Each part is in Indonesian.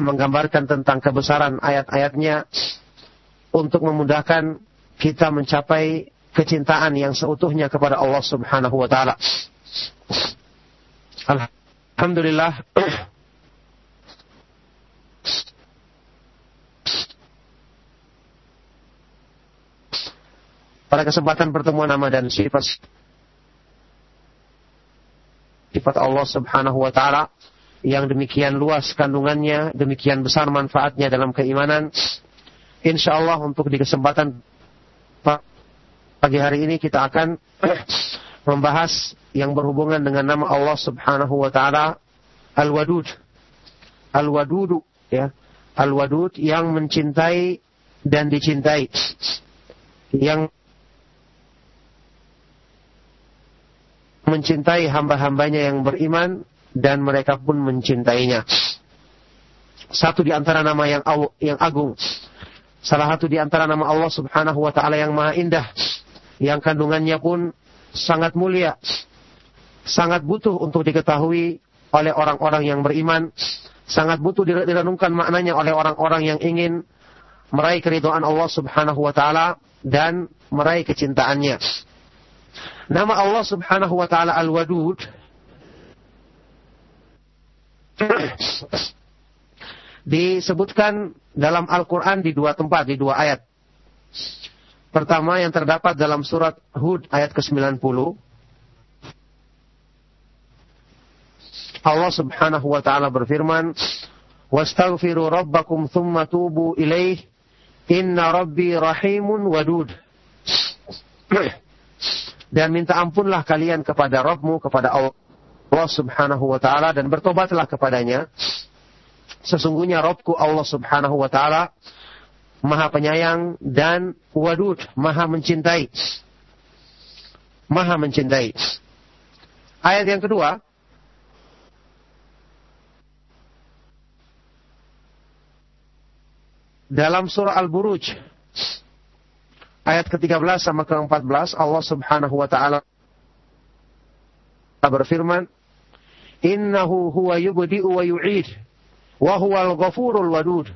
menggambarkan tentang kebesaran ayat-ayatnya untuk memudahkan kita mencapai kecintaan yang seutuhnya kepada Allah Subhanahu wa taala. Alhamdulillah pada kesempatan pertemuan nama dan sifat sifat Allah Subhanahu wa taala yang demikian luas kandungannya, demikian besar manfaatnya dalam keimanan. Insya Allah untuk di kesempatan pagi hari ini kita akan membahas yang berhubungan dengan nama Allah Subhanahu wa taala Al-Wadud. Al-Wadudu ya. Al-Wadud yang mencintai dan dicintai. Yang mencintai hamba-hambanya yang beriman dan mereka pun mencintainya. Satu di antara nama yang yang agung. Salah satu di antara nama Allah Subhanahu wa taala yang maha indah yang kandungannya pun sangat mulia. Sangat butuh untuk diketahui oleh orang-orang yang beriman, sangat butuh direnungkan maknanya oleh orang-orang yang ingin meraih keridhaan Allah Subhanahu wa taala dan meraih kecintaannya. Nama Allah Subhanahu wa taala Al-Wadud disebutkan dalam Al-Qur'an di dua tempat, di dua ayat. Pertama yang terdapat dalam surat Hud ayat ke-90. Allah Subhanahu wa taala berfirman, "Wastaghfiru rabbakum thumma tubu ilaih, inna rabbi rahimun wadud." dan minta ampunlah kalian kepada Rabbmu, kepada Allah subhanahu wa ta'ala dan bertobatlah kepadanya. Sesungguhnya Rabbku Allah subhanahu wa ta'ala maha penyayang dan wadud, maha mencintai. Maha mencintai. Ayat yang kedua, dalam surah Al-Buruj ayat ke-13 sama ke-14 Allah Subhanahu wa taala berfirman innahu huwa yubdi'u wa yu'id wa wadud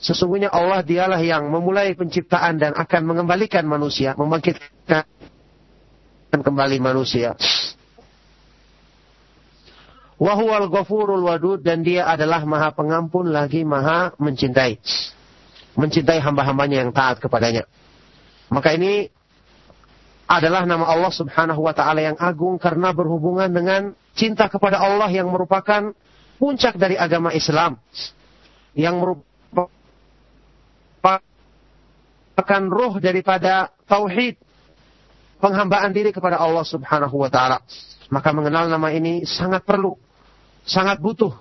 Sesungguhnya Allah dialah yang memulai penciptaan dan akan mengembalikan manusia, membangkitkan kembali manusia. Wahuwal ghafurul wadud dan dia adalah maha pengampun lagi maha mencintai mencintai hamba-hambanya yang taat kepadanya. Maka ini adalah nama Allah Subhanahu wa taala yang agung karena berhubungan dengan cinta kepada Allah yang merupakan puncak dari agama Islam. Yang merupakan roh daripada tauhid penghambaan diri kepada Allah Subhanahu wa taala. Maka mengenal nama ini sangat perlu, sangat butuh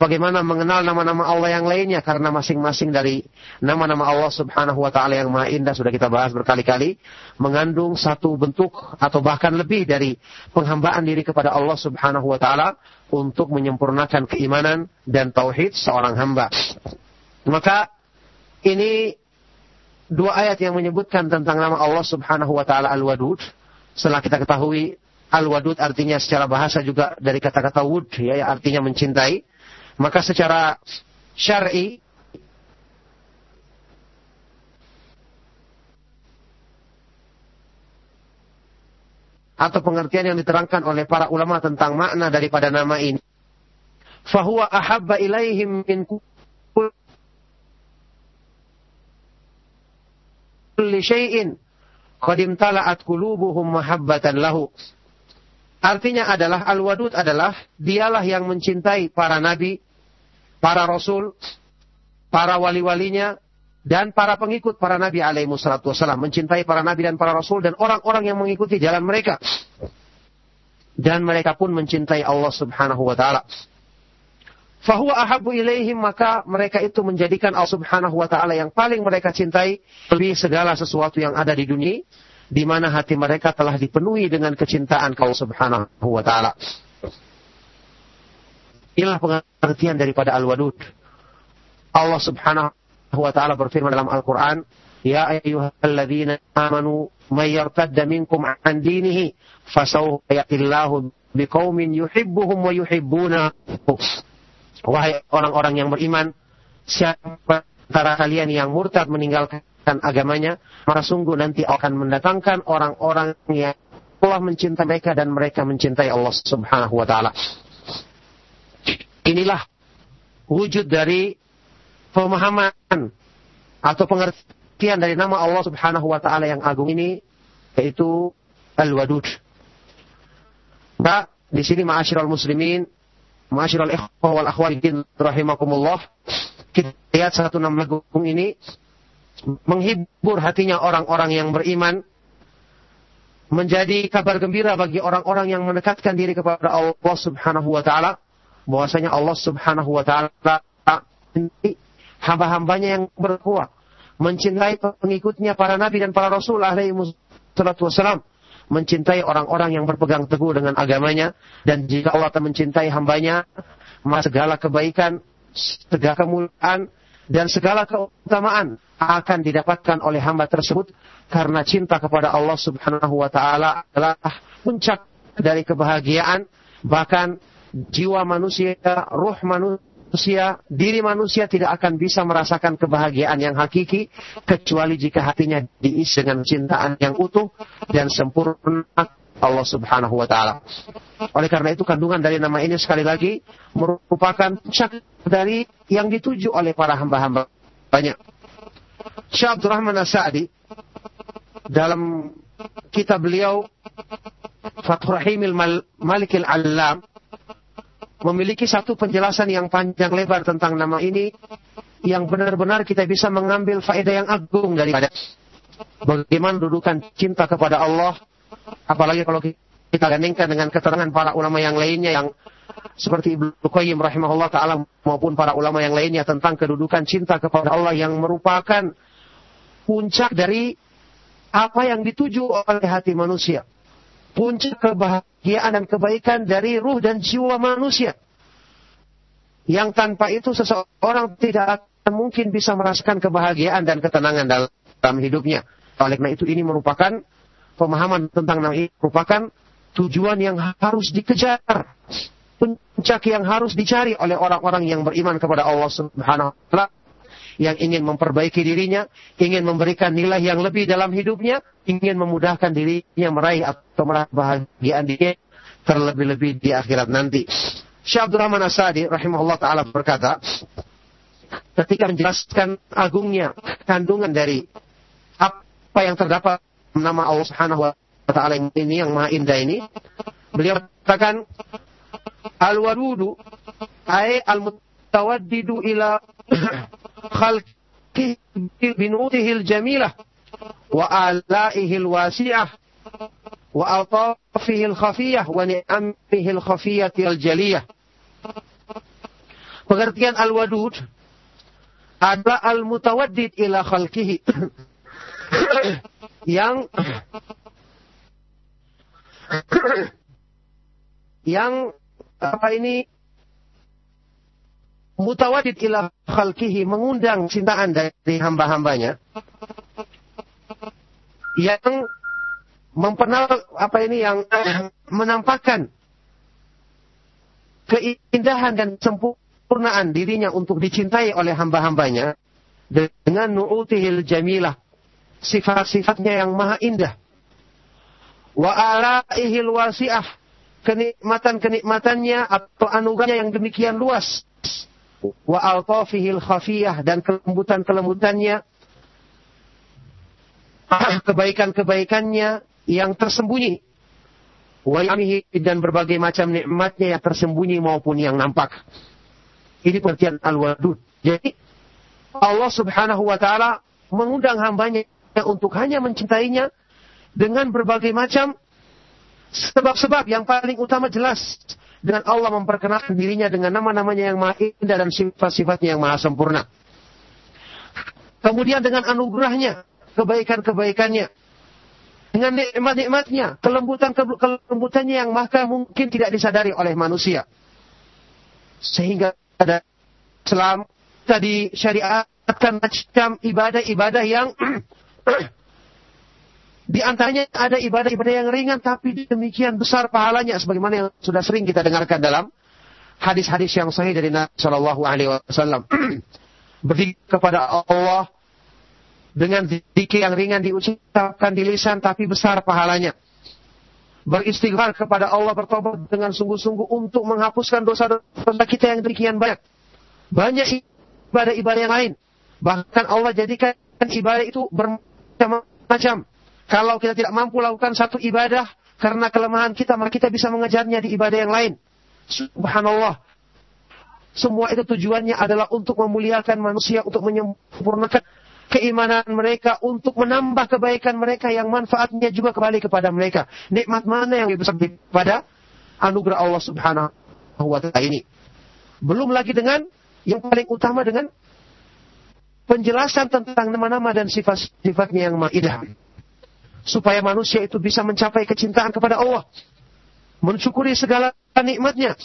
bagaimana mengenal nama-nama Allah yang lainnya karena masing-masing dari nama-nama Allah Subhanahu wa taala yang Maha Indah sudah kita bahas berkali-kali mengandung satu bentuk atau bahkan lebih dari penghambaan diri kepada Allah Subhanahu wa taala untuk menyempurnakan keimanan dan tauhid seorang hamba. Maka ini dua ayat yang menyebutkan tentang nama Allah Subhanahu wa taala Al-Wadud. Setelah kita ketahui Al-Wadud artinya secara bahasa juga dari kata-kata wud ya, artinya mencintai. Maka secara syar'i atau pengertian yang diterangkan oleh para ulama tentang makna daripada nama ini. Fahuwa ahabba ilaihim min kulli syai'in qad imtala'at qulubuhum mahabbatan lahu. Artinya adalah Al-Wadud adalah dialah yang mencintai para nabi, para rasul, para wali-walinya, dan para pengikut para nabi alaihi wassalatu wassalam. Mencintai para nabi dan para rasul dan orang-orang yang mengikuti jalan mereka. Dan mereka pun mencintai Allah subhanahu wa ta'ala. Fahuwa ahabu ilaihim maka mereka itu menjadikan Allah subhanahu wa ta'ala yang paling mereka cintai lebih segala sesuatu yang ada di dunia di mana hati mereka telah dipenuhi dengan kecintaan Allah Subhanahu wa taala. Inilah pengertian daripada Al-Wadud. Allah Subhanahu wa taala berfirman dalam Al-Qur'an, "Ya ayyuhalladzina amanu may yartadda minkum an dinihi fasawfa ya'tillahu biqaumin yuhibbuhum wa yuhibbunahu Wahai orang-orang yang beriman, siapa antara kalian yang murtad meninggalkan agamanya, maka sungguh nanti akan mendatangkan orang-orang yang Allah mencintai mereka dan mereka mencintai Allah Subhanahu wa taala. Inilah wujud dari pemahaman atau pengertian dari nama Allah Subhanahu wa taala yang agung ini yaitu Al-Wadud. Nah, di sini ma'asyiral muslimin, ma'asyiral ikhwah wal akhwatin rahimakumullah, kita lihat satu nama agung ini menghibur hatinya orang-orang yang beriman, menjadi kabar gembira bagi orang-orang yang mendekatkan diri kepada Allah Subhanahu wa taala bahwasanya Allah Subhanahu wa taala hamba-hambanya yang berkuat mencintai pengikutnya para nabi dan para rasul alaihi wassalam mencintai orang-orang yang berpegang teguh dengan agamanya dan jika Allah telah mencintai hambanya maka segala kebaikan segala kemuliaan dan segala keutamaan akan didapatkan oleh hamba tersebut karena cinta kepada Allah Subhanahu wa taala adalah puncak dari kebahagiaan bahkan jiwa manusia, ruh manusia, diri manusia tidak akan bisa merasakan kebahagiaan yang hakiki kecuali jika hatinya diisi dengan cintaan yang utuh dan sempurna Allah Subhanahu wa taala. Oleh karena itu kandungan dari nama ini sekali lagi merupakan puncak dari yang dituju oleh para hamba-hamba banyak. Syekh Abdul Rahman As-Sa'di dalam kitab beliau Fathur Rahimil Malik Al-Allam memiliki satu penjelasan yang panjang lebar tentang nama ini yang benar-benar kita bisa mengambil faedah yang agung daripada bagaimana dudukan cinta kepada Allah. Apalagi kalau kita gandingkan dengan keterangan para ulama yang lainnya yang seperti Ibnu Qayyim rahimahullah taala maupun para ulama yang lainnya tentang kedudukan cinta kepada Allah yang merupakan puncak dari apa yang dituju oleh hati manusia puncak kebahagiaan dan kebaikan dari ruh dan jiwa manusia. Yang tanpa itu seseorang tidak akan mungkin bisa merasakan kebahagiaan dan ketenangan dalam hidupnya. Oleh karena itu ini merupakan pemahaman tentang nama ini merupakan tujuan yang harus dikejar. Puncak yang harus dicari oleh orang-orang yang beriman kepada Allah Subhanahu wa taala yang ingin memperbaiki dirinya, ingin memberikan nilai yang lebih dalam hidupnya, ingin memudahkan dirinya meraih atau meraih bahagiaan dia terlebih-lebih di akhirat nanti. Syekh Abdul Rahman Asadi rahimahullah taala berkata, ketika menjelaskan agungnya kandungan dari apa yang terdapat nama Allah Subhanahu wa taala ini yang maha indah ini, beliau katakan al-wadudu ay al-mutawaddidu ila خلقه بنوته الجميلة وآلائه الواسعة وألطافه الخفية ونعمه الخفية الجلية Pengertian al-wadud adalah al-mutawaddid ila khalqihi. yang yang apa ini mutawadid ila khalqihi mengundang cintaan dari hamba-hambanya yang mempenal apa ini yang menampakkan keindahan dan sempurnaan dirinya untuk dicintai oleh hamba-hambanya dengan nu'utihil jamilah sifat-sifatnya yang maha indah. Wa alaihil wasi'ah kenikmatan-kenikmatannya atau anugerahnya yang demikian luas wa altafihil khafiyah dan kelembutan-kelembutannya. Kebaikan-kebaikannya yang tersembunyi. Wa dan berbagai macam nikmatnya yang tersembunyi maupun yang nampak. Ini pengertian al-wadud. Jadi Allah subhanahu wa ta'ala mengundang hambanya untuk hanya mencintainya dengan berbagai macam sebab-sebab yang paling utama jelas dengan Allah memperkenalkan dirinya dengan nama-namanya yang maha indah dan sifat-sifatnya yang maha sempurna. Kemudian dengan anugerahnya, kebaikan-kebaikannya, dengan nikmat-nikmatnya, kelembutan-kelembutannya yang maka mungkin tidak disadari oleh manusia. Sehingga ada Islam tadi syariatkan macam ibadah-ibadah yang Di antaranya ada ibadah-ibadah yang ringan tapi demikian besar pahalanya sebagaimana yang sudah sering kita dengarkan dalam hadis-hadis yang sahih dari Nabi Shallallahu Alaihi Wasallam. Berzikir kepada Allah dengan zikir yang ringan diucapkan di lisan tapi besar pahalanya. Beristighfar kepada Allah bertobat dengan sungguh-sungguh untuk menghapuskan dosa-dosa kita yang demikian banyak. Banyak ibadah-ibadah yang lain. Bahkan Allah jadikan ibadah itu bermacam-macam. Kalau kita tidak mampu lakukan satu ibadah karena kelemahan kita, maka kita bisa mengejarnya di ibadah yang lain. Subhanallah. Semua itu tujuannya adalah untuk memuliakan manusia, untuk menyempurnakan keimanan mereka, untuk menambah kebaikan mereka yang manfaatnya juga kembali kepada mereka. Nikmat mana yang lebih besar daripada anugerah Allah Subhanahu wa taala ini. Belum lagi dengan yang paling utama dengan penjelasan tentang nama-nama dan sifat-sifatnya yang ma'idah. Supaya manusia itu bisa mencapai kecintaan kepada Allah. Mensyukuri segala nikmatnya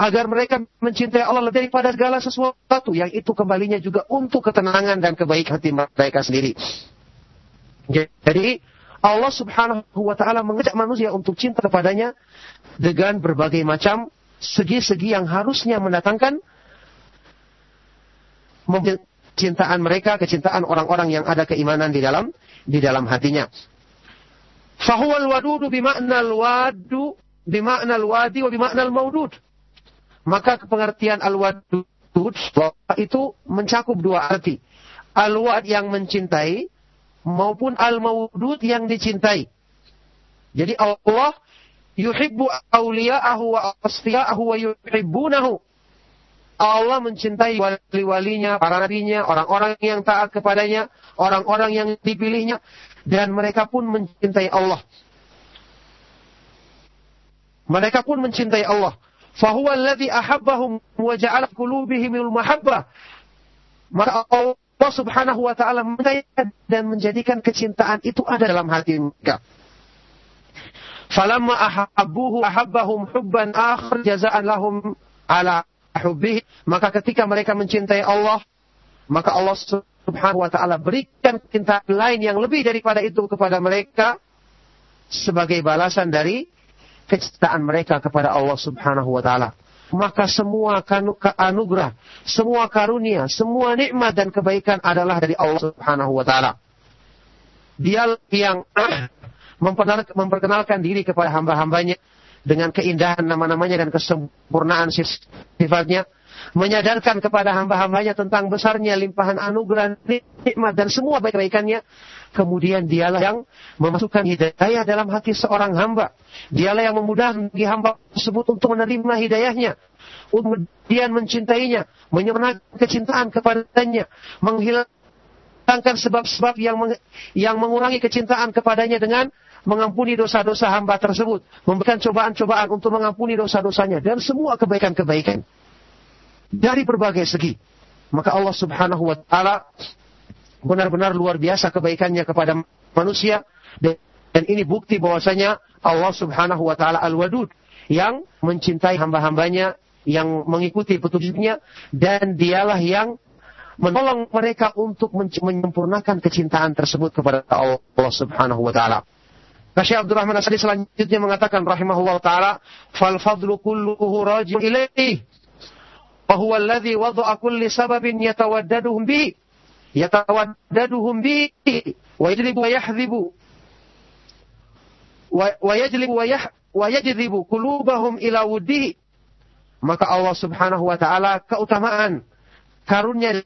agar mereka mencintai Allah lebih daripada segala sesuatu yang itu kembalinya juga untuk ketenangan dan kebaikan hati mereka sendiri. Jadi Allah Subhanahu wa taala mengajak manusia untuk cinta kepadanya dengan berbagai macam segi-segi yang harusnya mendatangkan kecintaan mereka, kecintaan orang-orang yang ada keimanan di dalam di dalam hatinya. Fahuwal wadudu wadu bima'nal wadi wa bima'nal maudud maka pengertian al-wadud itu mencakup dua arti. Al-wad yang mencintai maupun al-maudud yang dicintai. Jadi Allah yuhibbu awliya'ahu wa asfiya'ahu wa yuhibbunahu. Allah mencintai wali-walinya, para nabinya, orang-orang yang taat kepadanya, orang-orang yang dipilihnya, dan mereka pun mencintai Allah. Mereka pun mencintai Allah fahuwa alladhi ahabbahum wa ja'ala qulubihim mahabbah. Maka Allah Subhanahu wa taala dan menjadikan kecintaan itu ada dalam hati mereka. Falamma ahabbuhu ahabbahum hubban akhir jazaan lahum ala hubbihi. Maka ketika mereka mencintai Allah, maka Allah Subhanahu wa taala berikan cinta lain yang lebih daripada itu kepada mereka sebagai balasan dari kecintaan mereka kepada Allah Subhanahu wa taala. Maka semua anugerah, semua karunia, semua nikmat dan kebaikan adalah dari Allah Subhanahu wa taala. Dia yang memperkenalkan diri kepada hamba-hambanya dengan keindahan nama-namanya dan kesempurnaan sifatnya, menyadarkan kepada hamba-hambanya tentang besarnya limpahan anugerah, nikmat dan semua baik-baikannya, kemudian dialah yang memasukkan hidayah dalam hati seorang hamba. Dialah yang memudahkan bagi hamba tersebut untuk menerima hidayahnya. Kemudian mencintainya, menyempurnakan kecintaan kepadanya, menghilangkan sebab-sebab yang meng, yang mengurangi kecintaan kepadanya dengan mengampuni dosa-dosa hamba tersebut, memberikan cobaan-cobaan untuk mengampuni dosa-dosanya dan semua kebaikan-kebaikan dari berbagai segi. Maka Allah Subhanahu wa taala benar-benar luar biasa kebaikannya kepada manusia dan ini bukti bahwasanya Allah Subhanahu wa taala Al-Wadud yang mencintai hamba-hambanya yang mengikuti petunjuknya dan dialah yang menolong mereka untuk menyempurnakan kecintaan tersebut kepada Allah Subhanahu wa taala. Syekh Abdurrahman Asadi selanjutnya mengatakan rahimahullah taala fal fadlu kulluhu raji'un ilaihi yatawaddaduhum bihi yatawaddaduhum bi. Wa yajlibu wa yahdhibu wa yajlibu wa yah wa yajribu qulubahum ila wuddihi maka Allah Subhanahu wa taala keutamaan karunia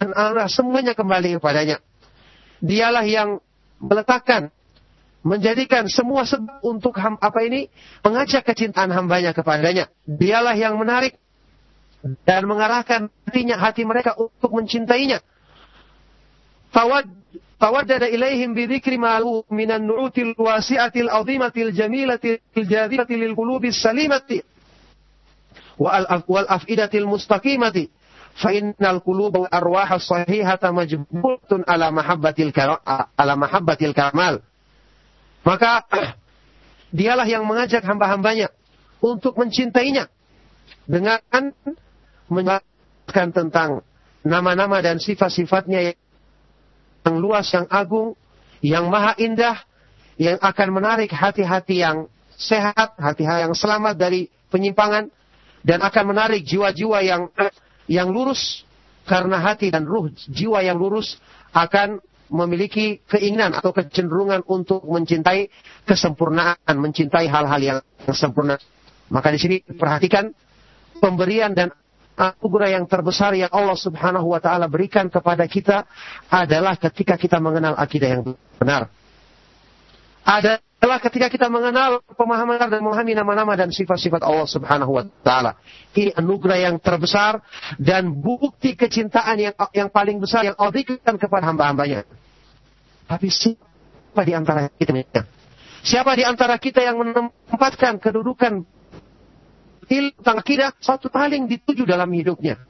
dan Allah semuanya kembali kepadanya. Dialah yang meletakkan menjadikan semua sebab untuk ham, apa ini? Mengajak kecintaan hambanya kepadanya. Dialah yang menarik dan mengarahkan hatinya hati mereka untuk mencintainya. Tawaddada ilaihim bidzikri ma minan nu'util wasi'atil azimatil jamilatil jadhibati lil qulubi salimati wal afidatil mustaqimati. Fa innal quluba wal arwaha sahihata majbulatun ala mahabbatil ala mahabbatil kamal. Maka dialah yang mengajak hamba-hambanya untuk mencintainya dengan menjelaskan tentang nama-nama dan sifat-sifatnya yang luas, yang agung, yang maha indah, yang akan menarik hati-hati yang sehat, hati-hati yang selamat dari penyimpangan, dan akan menarik jiwa-jiwa yang yang lurus karena hati dan ruh jiwa yang lurus akan memiliki keinginan atau kecenderungan untuk mencintai kesempurnaan, mencintai hal-hal yang sempurna. Maka di sini perhatikan pemberian dan anugerah yang terbesar yang Allah Subhanahu wa taala berikan kepada kita adalah ketika kita mengenal akidah yang benar. Adalah ketika kita mengenal pemahaman dan memahami nama-nama dan sifat-sifat Allah Subhanahu wa taala. Ini anugerah yang terbesar dan bukti kecintaan yang yang paling besar yang Allah berikan kepada hamba-hambanya. Tapi siapa di antara kita? Siapa di antara kita yang menempatkan kedudukan ilmu tentang akidah satu paling dituju dalam hidupnya?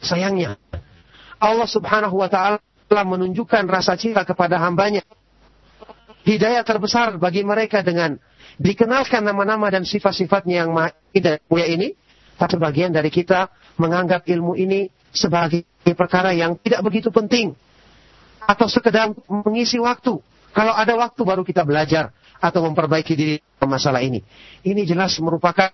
Sayangnya, Allah subhanahu wa ta'ala menunjukkan rasa cinta kepada hambanya. Hidayah terbesar bagi mereka dengan dikenalkan nama-nama dan sifat-sifatnya yang mulia ini. Tapi bagian dari kita menganggap ilmu ini sebagai perkara yang tidak begitu penting atau sekedar mengisi waktu. Kalau ada waktu baru kita belajar atau memperbaiki diri masalah ini. Ini jelas merupakan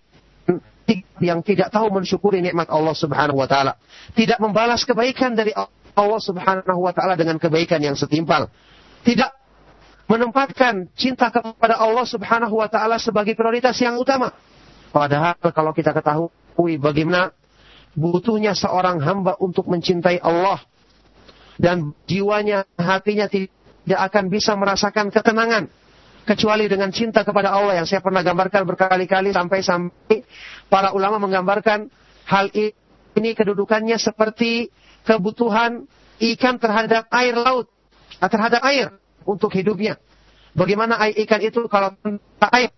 yang tidak tahu mensyukuri nikmat Allah Subhanahu wa taala. Tidak membalas kebaikan dari Allah Subhanahu wa taala dengan kebaikan yang setimpal. Tidak menempatkan cinta kepada Allah Subhanahu wa taala sebagai prioritas yang utama. Padahal kalau kita ketahui bagaimana butuhnya seorang hamba untuk mencintai Allah dan jiwanya, hatinya tidak akan bisa merasakan ketenangan kecuali dengan cinta kepada Allah yang saya pernah gambarkan berkali-kali sampai-sampai para ulama menggambarkan hal ini kedudukannya seperti kebutuhan ikan terhadap air laut, terhadap air untuk hidupnya. Bagaimana air ikan itu kalau tanpa air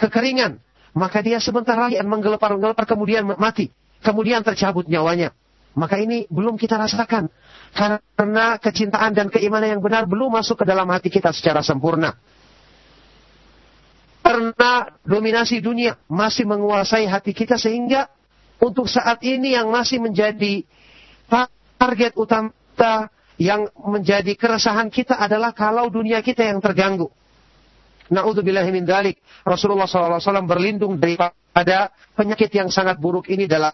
kekeringan, maka dia sebentar lagi menggelepar-gelepar kemudian mati, kemudian tercabut nyawanya. Maka ini belum kita rasakan. Karena kecintaan dan keimanan yang benar belum masuk ke dalam hati kita secara sempurna. Karena dominasi dunia masih menguasai hati kita sehingga untuk saat ini yang masih menjadi target utama kita yang menjadi keresahan kita adalah kalau dunia kita yang terganggu. Na'udzubillahi dalik. Rasulullah SAW berlindung daripada penyakit yang sangat buruk ini dalam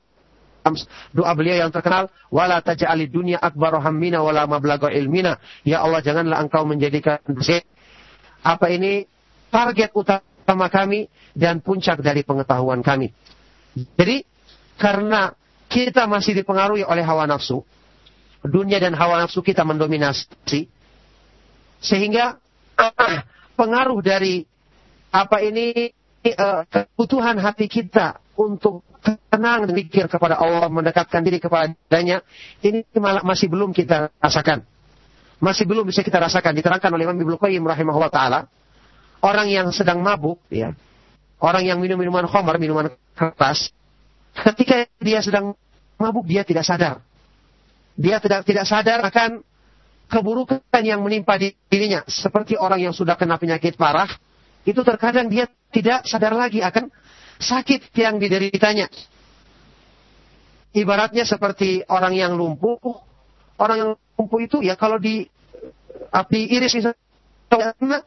doa beliau yang terkenal wala taj'alid dunya akbar hammina wala mablagha ilmina. Ya Allah janganlah engkau menjadikan apa ini target utama kami dan puncak dari pengetahuan kami. Jadi karena kita masih dipengaruhi oleh hawa nafsu dunia dan hawa nafsu kita mendominasi sehingga pengaruh dari apa ini uh, kebutuhan hati kita untuk tenang dan pikir kepada Allah, mendekatkan diri kepadanya, ini malah masih belum kita rasakan. Masih belum bisa kita rasakan. Diterangkan oleh Imam Ibnu Qayyim rahimahullah taala, orang yang sedang mabuk, ya, orang yang minum minuman khamar, minuman keras, ketika dia sedang mabuk dia tidak sadar. Dia tidak tidak sadar akan keburukan yang menimpa dirinya, seperti orang yang sudah kena penyakit parah, itu terkadang dia tidak sadar lagi akan sakit yang dideritanya. Ibaratnya seperti orang yang lumpuh. Orang yang lumpuh itu ya kalau di api iris misalnya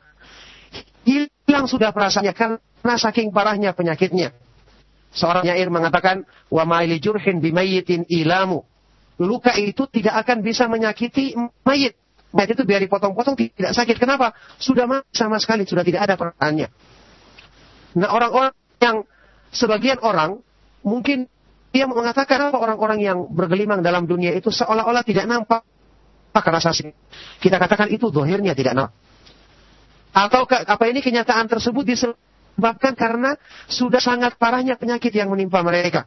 hilang sudah perasaannya karena saking parahnya penyakitnya. Seorang nyair mengatakan, wa ma'ili jurhin bimayitin ilamu. Luka itu tidak akan bisa menyakiti mayit. Mayit itu biar dipotong-potong tidak sakit. Kenapa? Sudah sama sekali, sudah tidak ada perasaannya. Nah orang-orang yang sebagian orang mungkin dia mengatakan apa orang-orang yang bergelimang dalam dunia itu seolah-olah tidak nampak rasa sih. Kita katakan itu dohirnya tidak nampak. Atau apa ini kenyataan tersebut disebabkan karena sudah sangat parahnya penyakit yang menimpa mereka.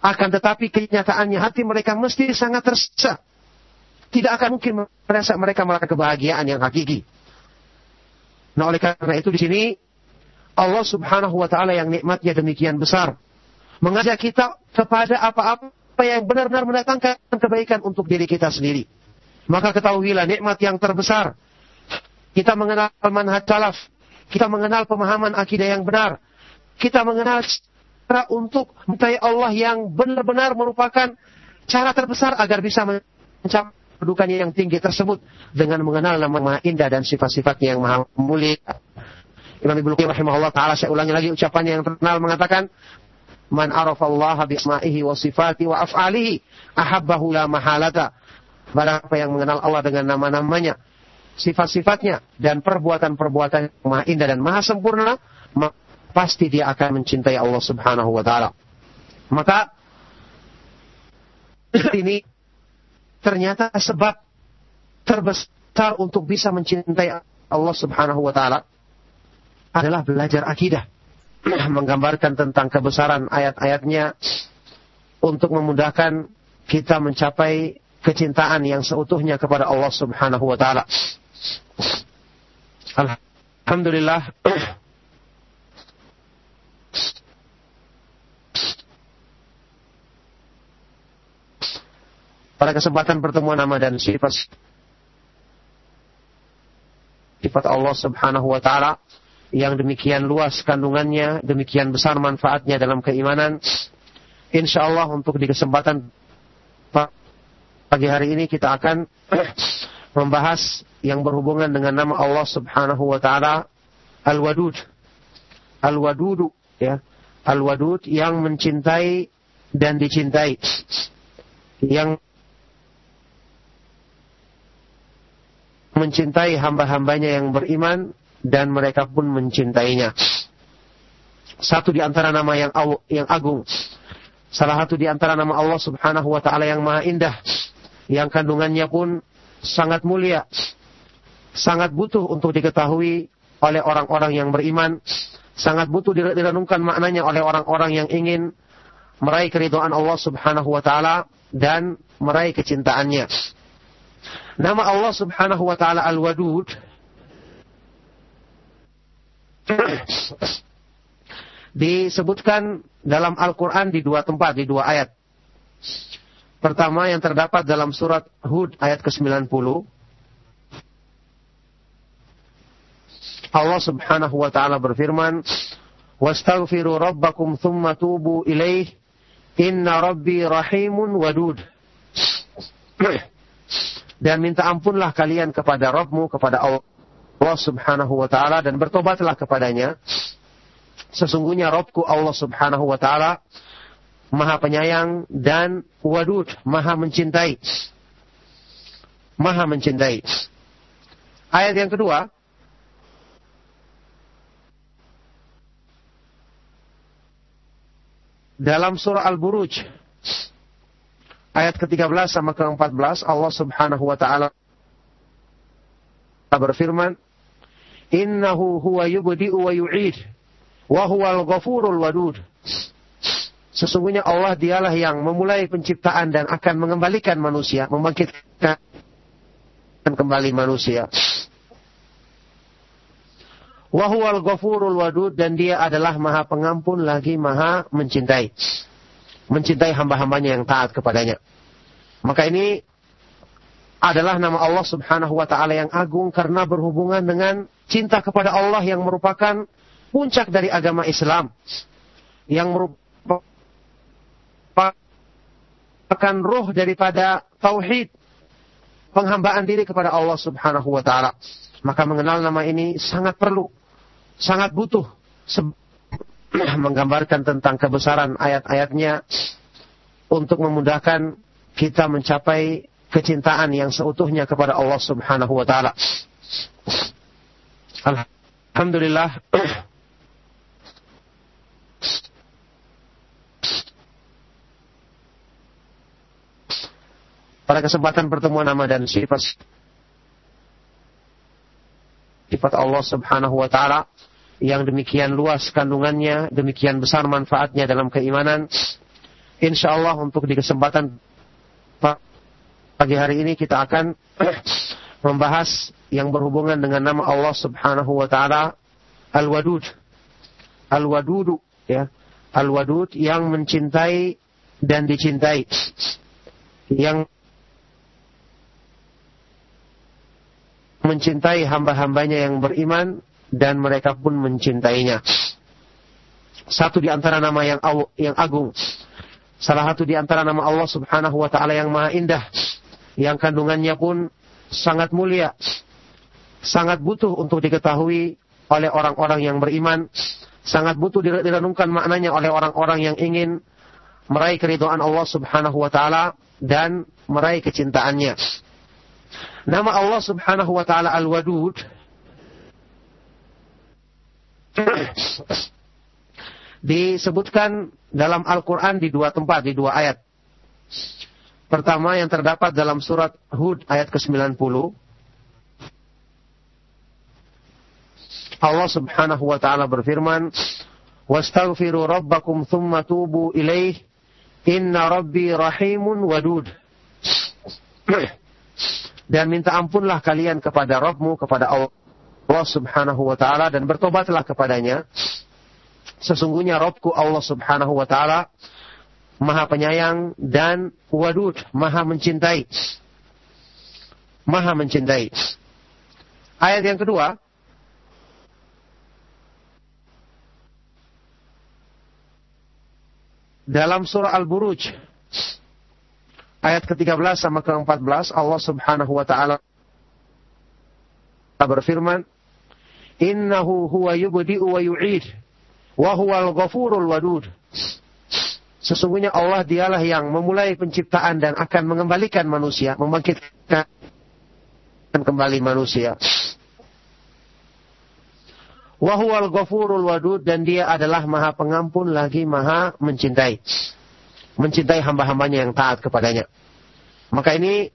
Akan tetapi kenyataannya hati mereka mesti sangat tersiksa. Tidak akan mungkin merasa mereka merasakan kebahagiaan yang hakiki. Nah oleh karena itu di sini Allah subhanahu wa ta'ala yang nikmatnya demikian besar. Mengajak kita kepada apa-apa yang benar-benar mendatangkan kebaikan untuk diri kita sendiri. Maka ketahuilah nikmat yang terbesar. Kita mengenal manhaj salaf. Kita mengenal pemahaman akidah yang benar. Kita mengenal cara untuk mencintai Allah yang benar-benar merupakan cara terbesar agar bisa mencapai kedudukannya yang tinggi tersebut dengan mengenal nama-nama indah dan sifat-sifatnya yang maha mulia Imam Ibnu Qayyim rahimahullah taala saya ulangi lagi ucapannya yang terkenal mengatakan Man arafallaha bisma'ihi wa sifati wa af'alihi ahabbahu la mahalata. Barang yang mengenal Allah dengan nama-namanya, sifat-sifatnya dan perbuatan-perbuatan yang maha indah dan maha sempurna, pasti dia akan mencintai Allah Subhanahu wa taala. Maka ini ternyata sebab terbesar untuk bisa mencintai Allah Subhanahu wa taala adalah belajar akidah. Menggambarkan tentang kebesaran ayat-ayatnya untuk memudahkan kita mencapai kecintaan yang seutuhnya kepada Allah Subhanahu wa taala. Alhamdulillah pada kesempatan pertemuan nama dan sifat sifat Allah Subhanahu wa taala yang demikian luas kandungannya, demikian besar manfaatnya dalam keimanan. Insya Allah untuk di kesempatan pagi hari ini kita akan membahas yang berhubungan dengan nama Allah Subhanahu wa taala Al-Wadud. Al-Wadudu ya. Al-Wadud yang mencintai dan dicintai. Yang mencintai hamba-hambanya yang beriman dan mereka pun mencintainya. Satu di antara nama yang yang agung. Salah satu di antara nama Allah Subhanahu wa taala yang maha indah yang kandungannya pun sangat mulia. Sangat butuh untuk diketahui oleh orang-orang yang beriman, sangat butuh direnungkan maknanya oleh orang-orang yang ingin meraih keridhaan Allah Subhanahu wa taala dan meraih kecintaannya. Nama Allah Subhanahu wa taala Al-Wadud disebutkan dalam Al-Qur'an di dua tempat, di dua ayat. Pertama yang terdapat dalam surat Hud ayat ke-90. Allah Subhanahu wa taala berfirman, "Wastaghfiru rabbakum thumma tubu ilaih, inna rabbi rahimun wadud." dan minta ampunlah kalian kepada Rabbmu, kepada Allah subhanahu wa ta'ala dan bertobatlah kepadanya. Sesungguhnya Rabbku Allah subhanahu wa ta'ala maha penyayang dan wadud, maha mencintai. Maha mencintai. Ayat yang kedua, dalam surah Al-Buruj ayat ke-13 sama ke-14 Allah Subhanahu wa taala berfirman Innahu huwa yubdi'u wa yu'id wa Sesungguhnya Allah dialah yang memulai penciptaan dan akan mengembalikan manusia, membangkitkan kembali manusia. Wahuwal ghafurul wadud dan dia adalah maha pengampun lagi maha mencintai mencintai hamba-hambanya yang taat kepadanya. Maka ini adalah nama Allah Subhanahu wa taala yang agung karena berhubungan dengan cinta kepada Allah yang merupakan puncak dari agama Islam. Yang merupakan roh daripada tauhid penghambaan diri kepada Allah Subhanahu wa taala. Maka mengenal nama ini sangat perlu, sangat butuh menggambarkan tentang kebesaran ayat-ayatnya untuk memudahkan kita mencapai kecintaan yang seutuhnya kepada Allah Subhanahu wa taala. Alhamdulillah Pada kesempatan pertemuan nama dan sifat sifat Allah Subhanahu wa taala yang demikian luas kandungannya, demikian besar manfaatnya dalam keimanan. Insya Allah untuk di kesempatan pagi hari ini kita akan membahas yang berhubungan dengan nama Allah Subhanahu wa taala Al-Wadud. Al-Wadudu ya. Al-Wadud yang mencintai dan dicintai. Yang mencintai hamba-hambanya yang beriman dan mereka pun mencintainya. Satu di antara nama yang yang agung. Salah satu di antara nama Allah Subhanahu wa taala yang maha indah yang kandungannya pun sangat mulia. Sangat butuh untuk diketahui oleh orang-orang yang beriman, sangat butuh direnungkan maknanya oleh orang-orang yang ingin meraih keridhaan Allah Subhanahu wa taala dan meraih kecintaannya. Nama Allah Subhanahu wa taala Al-Wadud disebutkan dalam Al-Quran di dua tempat, di dua ayat. Pertama yang terdapat dalam surat Hud ayat ke-90. Allah Subhanahu wa taala berfirman, "Wastaghfiru rabbakum tsumma tubu ilaih, inna rabbi rahimun wadud." Dan minta ampunlah kalian kepada Rabbmu, kepada Allah Subhanahu wa taala dan bertobatlah kepadanya. Sesungguhnya Rabbku Allah Subhanahu wa taala maha penyayang dan wadud, maha mencintai. Maha mencintai. Ayat yang kedua, dalam surah Al-Buruj ayat ke-13 sama ke-14 Allah Subhanahu wa taala berfirman innahu huwa yubdi'u wa yu'id wa huwal ghafurul wadud Sesungguhnya Allah dialah yang memulai penciptaan dan akan mengembalikan manusia, membangkitkan kembali manusia. Wahuwal ghafurul wadud dan dia adalah maha pengampun lagi maha mencintai. Mencintai hamba-hambanya yang taat kepadanya. Maka ini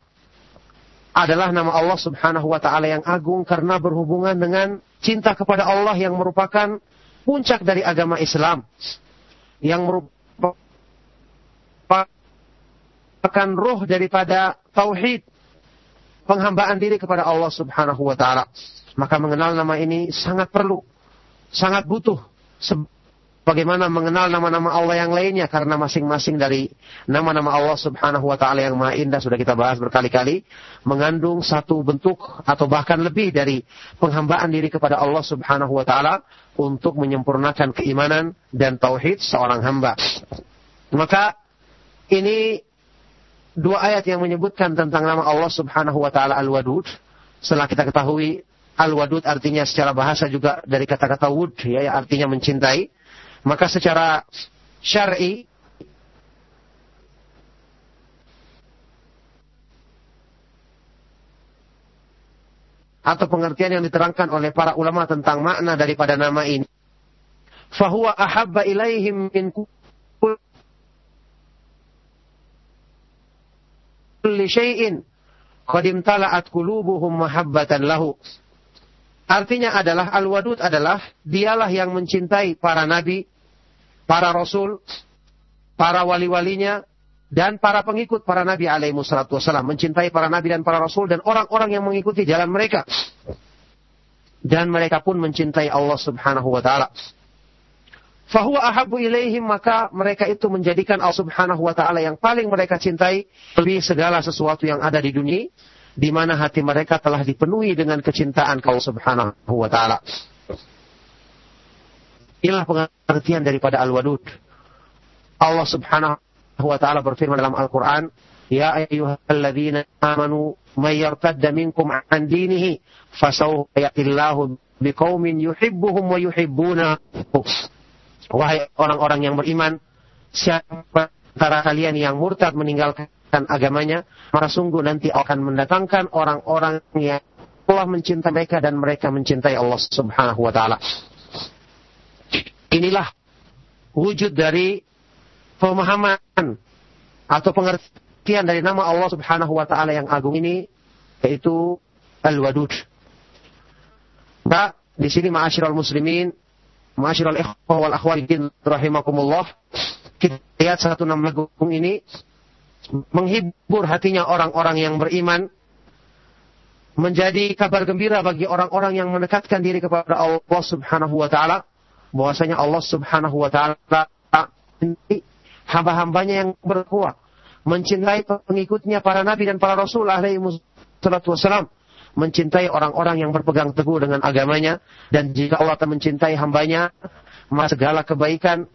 adalah nama Allah subhanahu wa ta'ala yang agung karena berhubungan dengan cinta kepada Allah yang merupakan puncak dari agama Islam. Yang merupakan merupakan roh daripada tauhid penghambaan diri kepada Allah Subhanahu wa taala. Maka mengenal nama ini sangat perlu, sangat butuh bagaimana mengenal nama-nama Allah yang lainnya karena masing-masing dari nama-nama Allah Subhanahu wa taala yang maha indah sudah kita bahas berkali-kali mengandung satu bentuk atau bahkan lebih dari penghambaan diri kepada Allah Subhanahu wa taala untuk menyempurnakan keimanan dan tauhid seorang hamba. Maka ini dua ayat yang menyebutkan tentang nama Allah Subhanahu wa taala Al-Wadud. Setelah kita ketahui Al-Wadud artinya secara bahasa juga dari kata-kata wud ya, artinya mencintai. Maka secara syar'i atau pengertian yang diterangkan oleh para ulama tentang makna daripada nama ini. Fahuwa ahabba ilaihim min kulli syai'in qad imtala'at qulubuhum mahabbatan lahu. Artinya adalah Al-Wadud adalah dialah yang mencintai para nabi, para rasul, para wali-walinya dan para pengikut para nabi alaihi wassalatu wassalam, mencintai para nabi dan para rasul dan orang-orang yang mengikuti jalan mereka. Dan mereka pun mencintai Allah Subhanahu wa taala fahuwa ahabu ilaihim maka mereka itu menjadikan Allah Subhanahu wa taala yang paling mereka cintai lebih segala sesuatu yang ada di dunia di mana hati mereka telah dipenuhi dengan kecintaan kau Subhanahu wa taala. Inilah pengertian daripada Al-Wadud. Allah Subhanahu wa taala berfirman dalam Al-Qur'an, "Ya ayyuhalladzina amanu may yartadda minkum an dinihi fasawfa yatillahu biqaumin yuhibbuhum wa yuhibbunahu." Wahai orang-orang yang beriman, siapa antara kalian yang murtad meninggalkan agamanya, maka sungguh nanti akan mendatangkan orang-orang yang Allah mencintai mereka dan mereka mencintai Allah Subhanahu wa taala. Inilah wujud dari pemahaman atau pengertian dari nama Allah Subhanahu wa taala yang agung ini yaitu Al-Wadud. Nah, di sini ma'asyiral muslimin Masyarul ikhwah wal akhwatin rahimakumullah. Kita lihat satu nama agung ini. Menghibur hatinya orang-orang yang beriman. Menjadi kabar gembira bagi orang-orang yang mendekatkan diri kepada Allah Subhanahu wa taala. Bahwasanya Allah Subhanahu wa taala hamba-hambanya yang berkuat. Mencintai pengikutnya para nabi dan para rasul alaihi wassalam mencintai orang-orang yang berpegang teguh dengan agamanya dan jika Allah akan mencintai hambanya maka segala kebaikan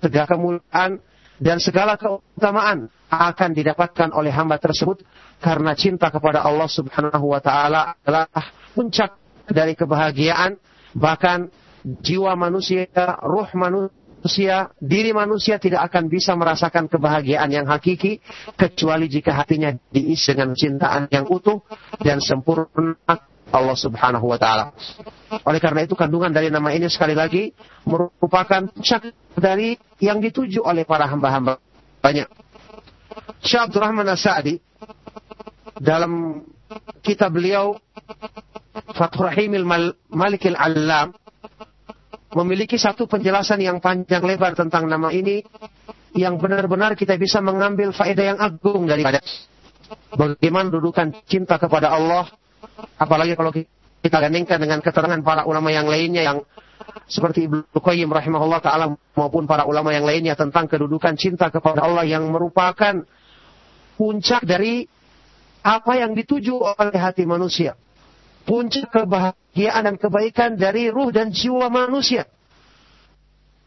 segala kemuliaan dan segala keutamaan akan didapatkan oleh hamba tersebut karena cinta kepada Allah Subhanahu wa taala adalah puncak dari kebahagiaan Bahkan jiwa manusia, ruh manusia, diri manusia tidak akan bisa merasakan kebahagiaan yang hakiki kecuali jika hatinya diisi dengan cintaan yang utuh dan sempurna Allah Subhanahu wa taala. Oleh karena itu kandungan dari nama ini sekali lagi merupakan puncak dari yang dituju oleh para hamba-hamba banyak. Syekh Abdurrahman As-Sa'di dalam kitab beliau Fathur Rahimil Malikil Allam memiliki satu penjelasan yang panjang lebar tentang nama ini yang benar-benar kita bisa mengambil faedah yang agung daripada bagaimana dudukan cinta kepada Allah apalagi kalau kita gandingkan dengan keterangan para ulama yang lainnya yang seperti Ibnu Qayyim rahimahullah taala maupun para ulama yang lainnya tentang kedudukan cinta kepada Allah yang merupakan puncak dari apa yang dituju oleh hati manusia. Puncak kebahagiaan dan kebaikan dari ruh dan jiwa manusia.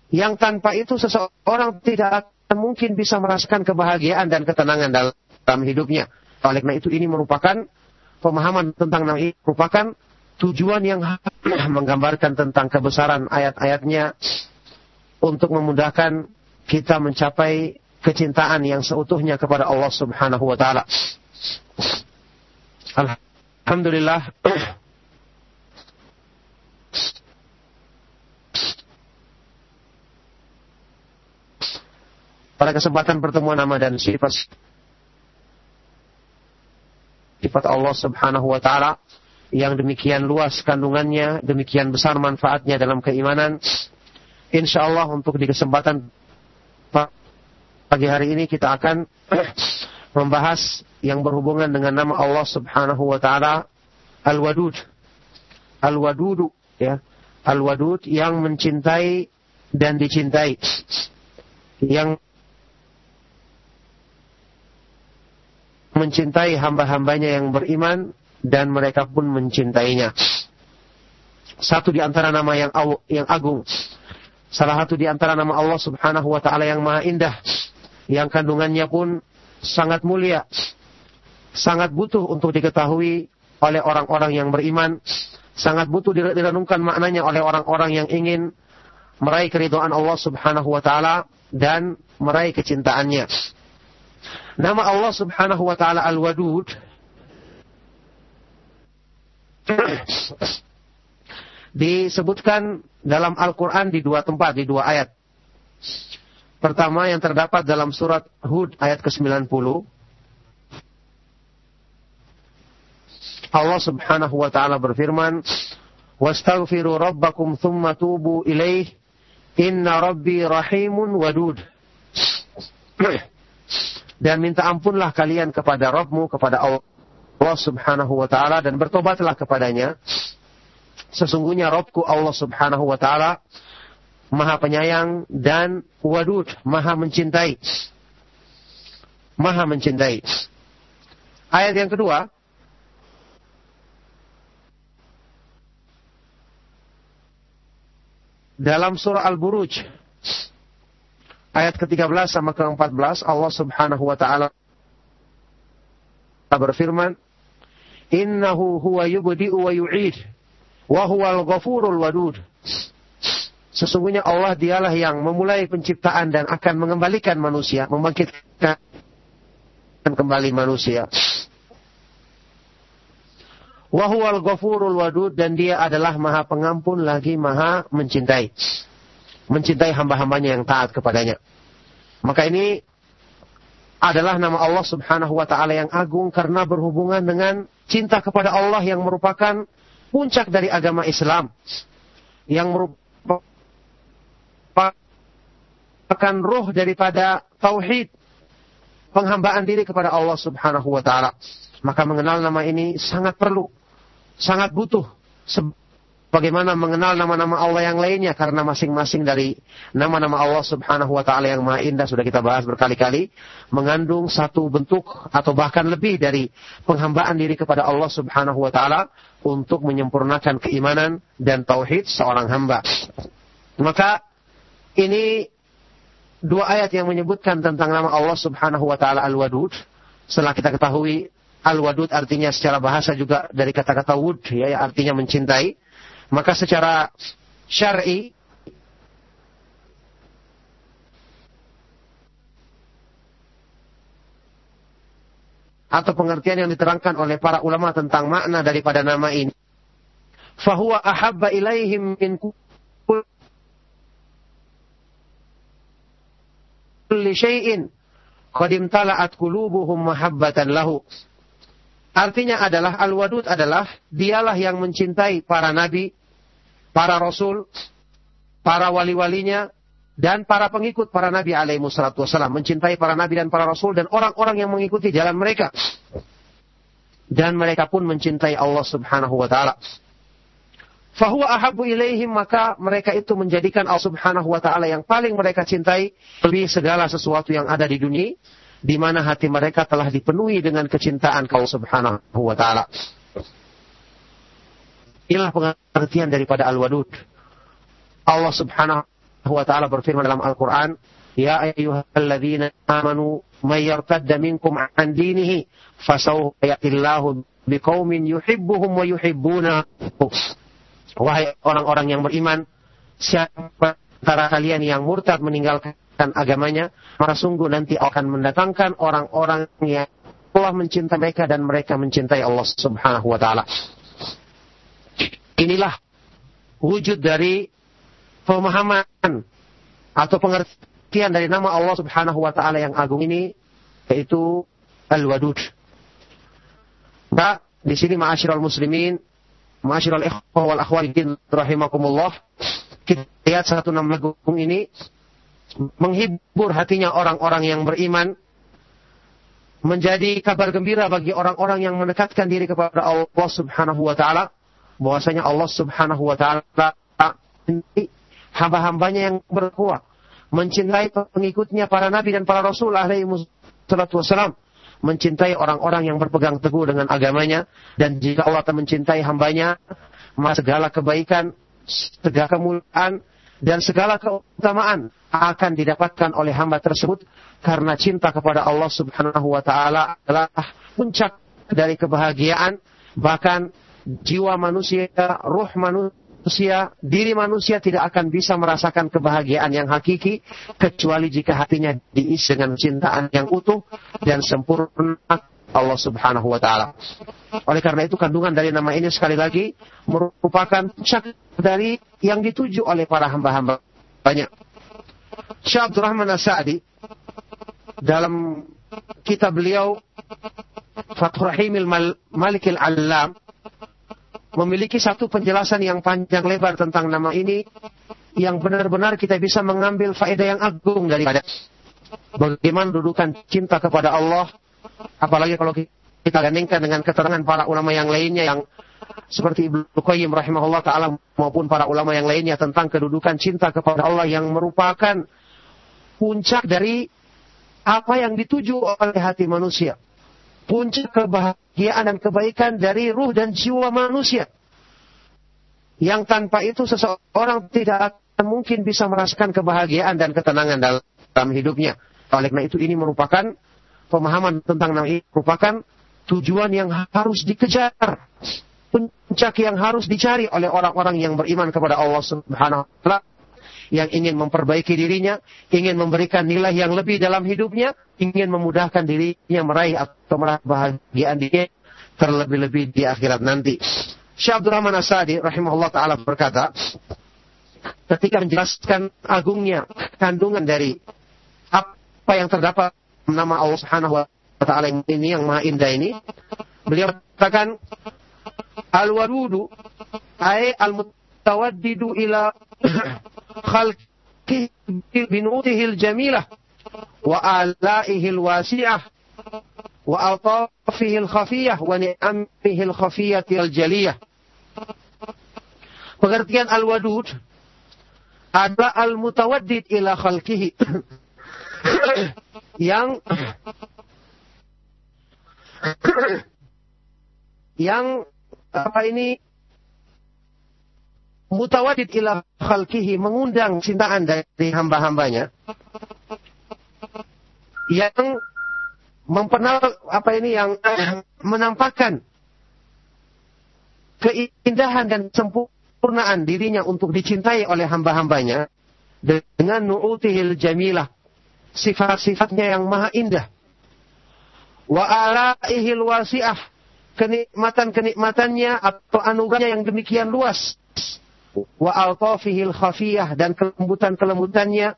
Yang tanpa itu seseorang tidak akan mungkin bisa merasakan kebahagiaan dan ketenangan dalam hidupnya. Oleh karena itu ini merupakan pemahaman tentang nama ini merupakan tujuan yang menggambarkan tentang kebesaran ayat-ayatnya untuk memudahkan kita mencapai kecintaan yang seutuhnya kepada Allah Subhanahu wa taala. Alhamdulillah pada kesempatan pertemuan nama dan sifat sifat Allah Subhanahu wa taala yang demikian luas kandungannya, demikian besar manfaatnya dalam keimanan. Insya Allah untuk di kesempatan pagi hari ini kita akan membahas yang berhubungan dengan nama Allah Subhanahu wa taala Al-Wadud. Al-Wadudu ya. Al-Wadud yang mencintai dan dicintai. Yang mencintai hamba-hambanya yang beriman dan mereka pun mencintainya. Satu di antara nama yang yang agung. Salah satu di antara nama Allah Subhanahu wa taala yang maha indah yang kandungannya pun sangat mulia sangat butuh untuk diketahui oleh orang-orang yang beriman, sangat butuh direnungkan maknanya oleh orang-orang yang ingin meraih keridhaan Allah Subhanahu wa taala dan meraih kecintaannya. Nama Allah Subhanahu wa taala Al-Wadud disebutkan dalam Al-Qur'an di dua tempat, di dua ayat. Pertama yang terdapat dalam surat Hud ayat ke-90 Allah Subhanahu wa taala berfirman, "Wastaghfiru rabbakum thumma tubu ilaih, inna rabbi rahimun wadud." Dan minta ampunlah kalian kepada Rabbmu, kepada Allah Subhanahu wa taala dan bertobatlah kepadanya. Sesungguhnya Rabbku Allah Subhanahu wa taala Maha penyayang dan wadud, Maha mencintai. Maha mencintai. Ayat yang kedua, dalam surah Al-Buruj ayat ke-13 sama ke-14 Allah Subhanahu wa taala berfirman innahu huwa yubdi'u wa yu'id wa huwal ghafurul wadud Sesungguhnya Allah dialah yang memulai penciptaan dan akan mengembalikan manusia, membangkitkan kembali manusia. Wahuwal ghafurul wadud dan dia adalah maha pengampun lagi maha mencintai. Mencintai hamba-hambanya yang taat kepadanya. Maka ini adalah nama Allah subhanahu wa ta'ala yang agung karena berhubungan dengan cinta kepada Allah yang merupakan puncak dari agama Islam. Yang merupakan roh daripada tauhid. Penghambaan diri kepada Allah subhanahu wa ta'ala. Maka mengenal nama ini sangat perlu sangat butuh bagaimana mengenal nama-nama Allah yang lainnya karena masing-masing dari nama-nama Allah Subhanahu wa taala yang Maha Indah sudah kita bahas berkali-kali mengandung satu bentuk atau bahkan lebih dari penghambaan diri kepada Allah Subhanahu wa taala untuk menyempurnakan keimanan dan tauhid seorang hamba. Maka ini dua ayat yang menyebutkan tentang nama Allah Subhanahu wa taala Al-Wadud setelah kita ketahui Al-wadud artinya secara bahasa juga dari kata-kata wud, ya, ya artinya mencintai. Maka secara syar'i atau pengertian yang diterangkan oleh para ulama tentang makna daripada nama ini. Fahuwa ahabba ilaihim min kulli syai'in qad imtala'at qulubuhum mahabbatan lahu. Artinya adalah Al-Wadud adalah dialah yang mencintai para nabi, para rasul, para wali-walinya, dan para pengikut para nabi alaihi wassalatu wassalam. Mencintai para nabi dan para rasul dan orang-orang yang mengikuti jalan mereka. Dan mereka pun mencintai Allah subhanahu wa ta'ala. Fahuwa ahabu ilaihim maka mereka itu menjadikan Allah subhanahu wa ta'ala yang paling mereka cintai lebih segala sesuatu yang ada di dunia di mana hati mereka telah dipenuhi dengan kecintaan kau subhanahu wa ta'ala. Inilah pengertian daripada Al-Wadud. Allah subhanahu wa ta'ala berfirman dalam Al-Quran, Ya ayyuhalladzina amanu may yartadda minkum an dinihi fasawfa yatillahu biqaumin yuhibbuhum wa yuhibbuna Wahai orang-orang yang beriman, siapa antara kalian yang murtad meninggalkan agamanya, maka sungguh nanti akan mendatangkan orang-orang yang telah mencintai mereka dan mereka mencintai Allah Subhanahu wa taala. Inilah wujud dari pemahaman atau pengertian dari nama Allah Subhanahu wa taala yang agung ini yaitu Al-Wadud. Nah, di sini ma'asyiral muslimin, ma'asyiral ikhwah wal akhwatin rahimakumullah, kita lihat satu nama agung ini. Menghibur hatinya orang-orang yang beriman, menjadi kabar gembira bagi orang-orang yang mendekatkan diri kepada Allah Subhanahu wa taala. Bahwasanya Allah Subhanahu wa taala hamba-hambanya yang berkuat mencintai pengikutnya para nabi dan para rasul alaihi wassalam mencintai orang-orang yang berpegang teguh dengan agamanya dan jika Allah akan mencintai hambanya maka segala kebaikan segala kemuliaan dan segala keutamaan akan didapatkan oleh hamba tersebut karena cinta kepada Allah Subhanahu wa taala adalah puncak dari kebahagiaan bahkan jiwa manusia, ruh manusia, diri manusia tidak akan bisa merasakan kebahagiaan yang hakiki kecuali jika hatinya diisi dengan cintaan yang utuh dan sempurna Allah Subhanahu wa taala. Oleh karena itu kandungan dari nama ini sekali lagi merupakan puncak dari yang dituju oleh para hamba-hamba banyak. Syekh Abdurrahman As-Sa'di dalam kitab beliau Fathur Rahimil Malikil Allam memiliki satu penjelasan yang panjang lebar tentang nama ini yang benar-benar kita bisa mengambil faedah yang agung daripada bagaimana dudukan cinta kepada Allah Apalagi kalau kita gandingkan dengan keterangan para ulama yang lainnya yang seperti Ibnu Qayyim rahimahullah taala maupun para ulama yang lainnya tentang kedudukan cinta kepada Allah yang merupakan puncak dari apa yang dituju oleh hati manusia. Puncak kebahagiaan dan kebaikan dari ruh dan jiwa manusia. Yang tanpa itu seseorang tidak akan mungkin bisa merasakan kebahagiaan dan ketenangan dalam hidupnya. Oleh karena itu ini merupakan pemahaman tentang nama ini merupakan tujuan yang harus dikejar. Puncak yang harus dicari oleh orang-orang yang beriman kepada Allah Subhanahu wa taala yang ingin memperbaiki dirinya, ingin memberikan nilai yang lebih dalam hidupnya, ingin memudahkan dirinya meraih atau meraih kebahagiaan dia terlebih-lebih di akhirat nanti. Syekh Abdurrahman As-Sadi rahimahullah taala berkata, ketika menjelaskan agungnya kandungan dari apa yang terdapat nama Allah Subhanahu wa taala ini yang maha indah ini beliau katakan al-wadudu ay al-mutawaddidu ila wa alaihi al-wasi'ah wa altafihi al-khafiyah wa ni'amihi al-khafiyati al-jaliyah pengertian al-wadud adalah al-mutawaddid ila khalqihi. Yang yang apa ini mutawadid ila khalqihi mengundang cintaan dari hamba-hambanya yang mempenal apa ini yang menampakkan keindahan dan sempurna kesempurnaan dirinya untuk dicintai oleh hamba-hambanya dengan nu'utihil jamilah. Sifat-sifatnya yang maha indah. Wa alaihil wasi'ah. Kenikmatan-kenikmatannya atau anugerahnya yang demikian luas. Wa altafihil khafiyah dan kelembutan-kelembutannya.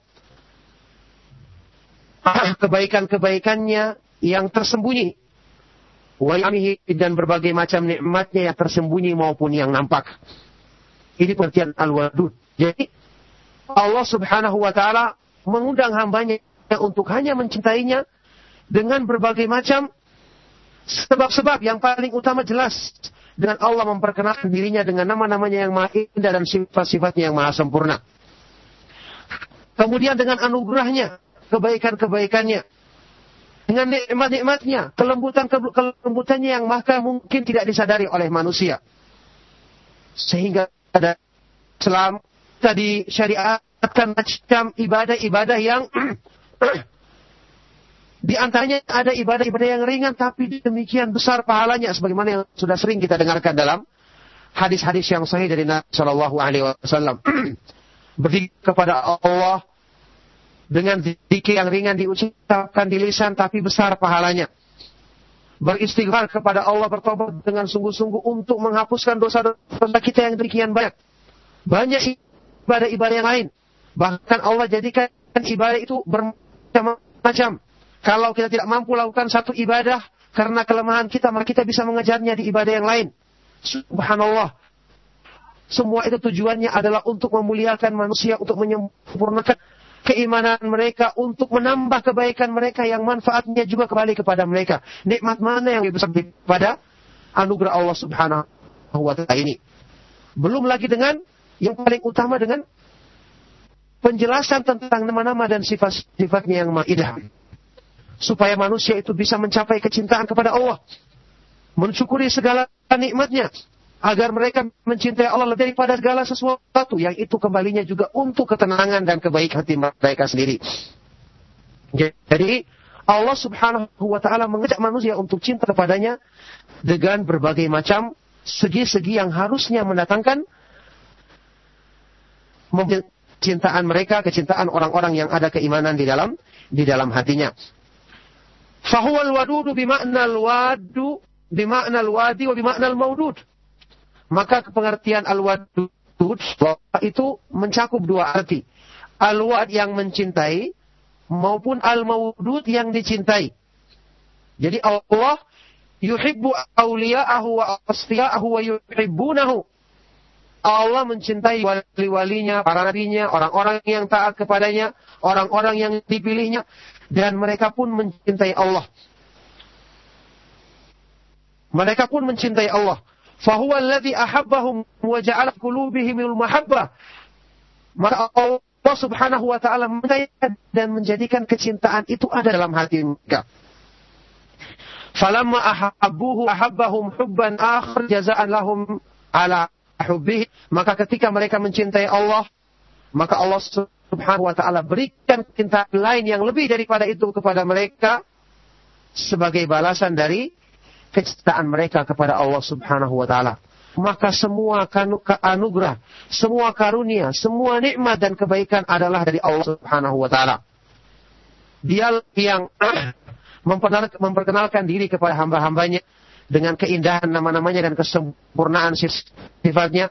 Kebaikan-kebaikannya yang tersembunyi wa dan berbagai macam nikmatnya yang tersembunyi maupun yang nampak. Ini pengertian al-wadud. Jadi Allah Subhanahu wa taala mengundang hambanya untuk hanya mencintainya dengan berbagai macam sebab-sebab yang paling utama jelas dengan Allah memperkenalkan dirinya dengan nama-namanya yang maha indah dan sifat-sifatnya yang maha sempurna. Kemudian dengan anugerahnya, kebaikan-kebaikannya, dengan nikmat-nikmatnya, kelembutan kelembutannya yang maka mungkin tidak disadari oleh manusia. Sehingga ada Islam tadi syariatkan macam ibadah-ibadah yang di antaranya ada ibadah-ibadah yang ringan tapi demikian besar pahalanya sebagaimana yang sudah sering kita dengarkan dalam hadis-hadis yang sahih dari Nabi Shallallahu Alaihi Wasallam. Kepada Allah dengan zikir yang ringan diucapkan di lisan tapi besar pahalanya. Beristighfar kepada Allah bertobat dengan sungguh-sungguh untuk menghapuskan dosa-dosa kita yang demikian banyak. Banyak ibadah-ibadah yang lain. Bahkan Allah jadikan ibadah itu bermacam-macam. Kalau kita tidak mampu lakukan satu ibadah karena kelemahan kita, maka kita bisa mengejarnya di ibadah yang lain. Subhanallah. Semua itu tujuannya adalah untuk memuliakan manusia, untuk menyempurnakan keimanan mereka untuk menambah kebaikan mereka yang manfaatnya juga kembali kepada mereka. Nikmat mana yang lebih besar daripada anugerah Allah Subhanahu wa taala ini? Belum lagi dengan yang paling utama dengan penjelasan tentang nama-nama dan sifat-sifatnya yang ma'idah. Supaya manusia itu bisa mencapai kecintaan kepada Allah. Mensyukuri segala nikmatnya agar mereka mencintai Allah lebih daripada segala sesuatu yang itu kembalinya juga untuk ketenangan dan kebaikan hati mereka sendiri. Jadi Allah Subhanahu wa taala mengajak manusia untuk cinta kepadanya dengan berbagai macam segi-segi yang harusnya mendatangkan kecintaan mereka, kecintaan orang-orang yang ada keimanan di dalam di dalam hatinya. Fahuwal wadudu wadu bima'nal wadi wa bima'nal maudud maka pengertian al-wadud itu mencakup dua arti. Al-wad yang mencintai maupun al-maudud yang dicintai. Jadi Allah yuhibbu awliya'ahu wa asfiya'ahu wa yuhibbunahu. Allah mencintai wali-walinya, para nabinya, orang-orang yang taat kepadanya, orang-orang yang dipilihnya, dan mereka pun mencintai Allah. Mereka pun mencintai Allah fahuwa alladhi ahabbahum wa ja'ala qulubihimul. Maka Allah Subhanahu wa taala dan menjadikan kecintaan itu ada dalam hati mereka. Falamma ahabbuhu ahabbahum hubban akhir jazaan lahum ala hubbihi. Maka ketika mereka mencintai Allah, maka Allah Subhanahu wa taala berikan cinta lain yang lebih daripada itu kepada mereka sebagai balasan dari kecintaan mereka kepada Allah Subhanahu wa taala. Maka semua anugerah, semua karunia, semua nikmat dan kebaikan adalah dari Allah Subhanahu wa taala. Dia yang memperkenalkan diri kepada hamba-hambanya dengan keindahan nama-namanya dan kesempurnaan sifatnya,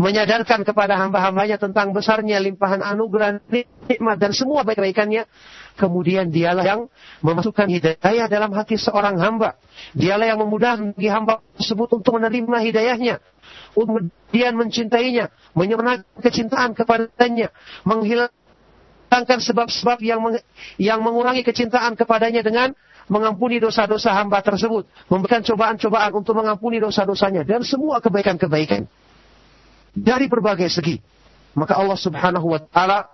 menyadarkan kepada hamba-hambanya tentang besarnya limpahan anugerah, nikmat dan semua baik-baikannya, kemudian dialah yang memasukkan hidayah dalam hati seorang hamba. Dialah yang memudahkan bagi hamba tersebut untuk menerima hidayahnya, kemudian mencintainya, menyempurnakan kecintaan kepadanya, menghilangkan sebab-sebab yang meng, yang mengurangi kecintaan kepadanya dengan mengampuni dosa-dosa hamba tersebut, memberikan cobaan-cobaan untuk mengampuni dosa-dosanya dan semua kebaikan-kebaikan dari berbagai segi. Maka Allah Subhanahu wa taala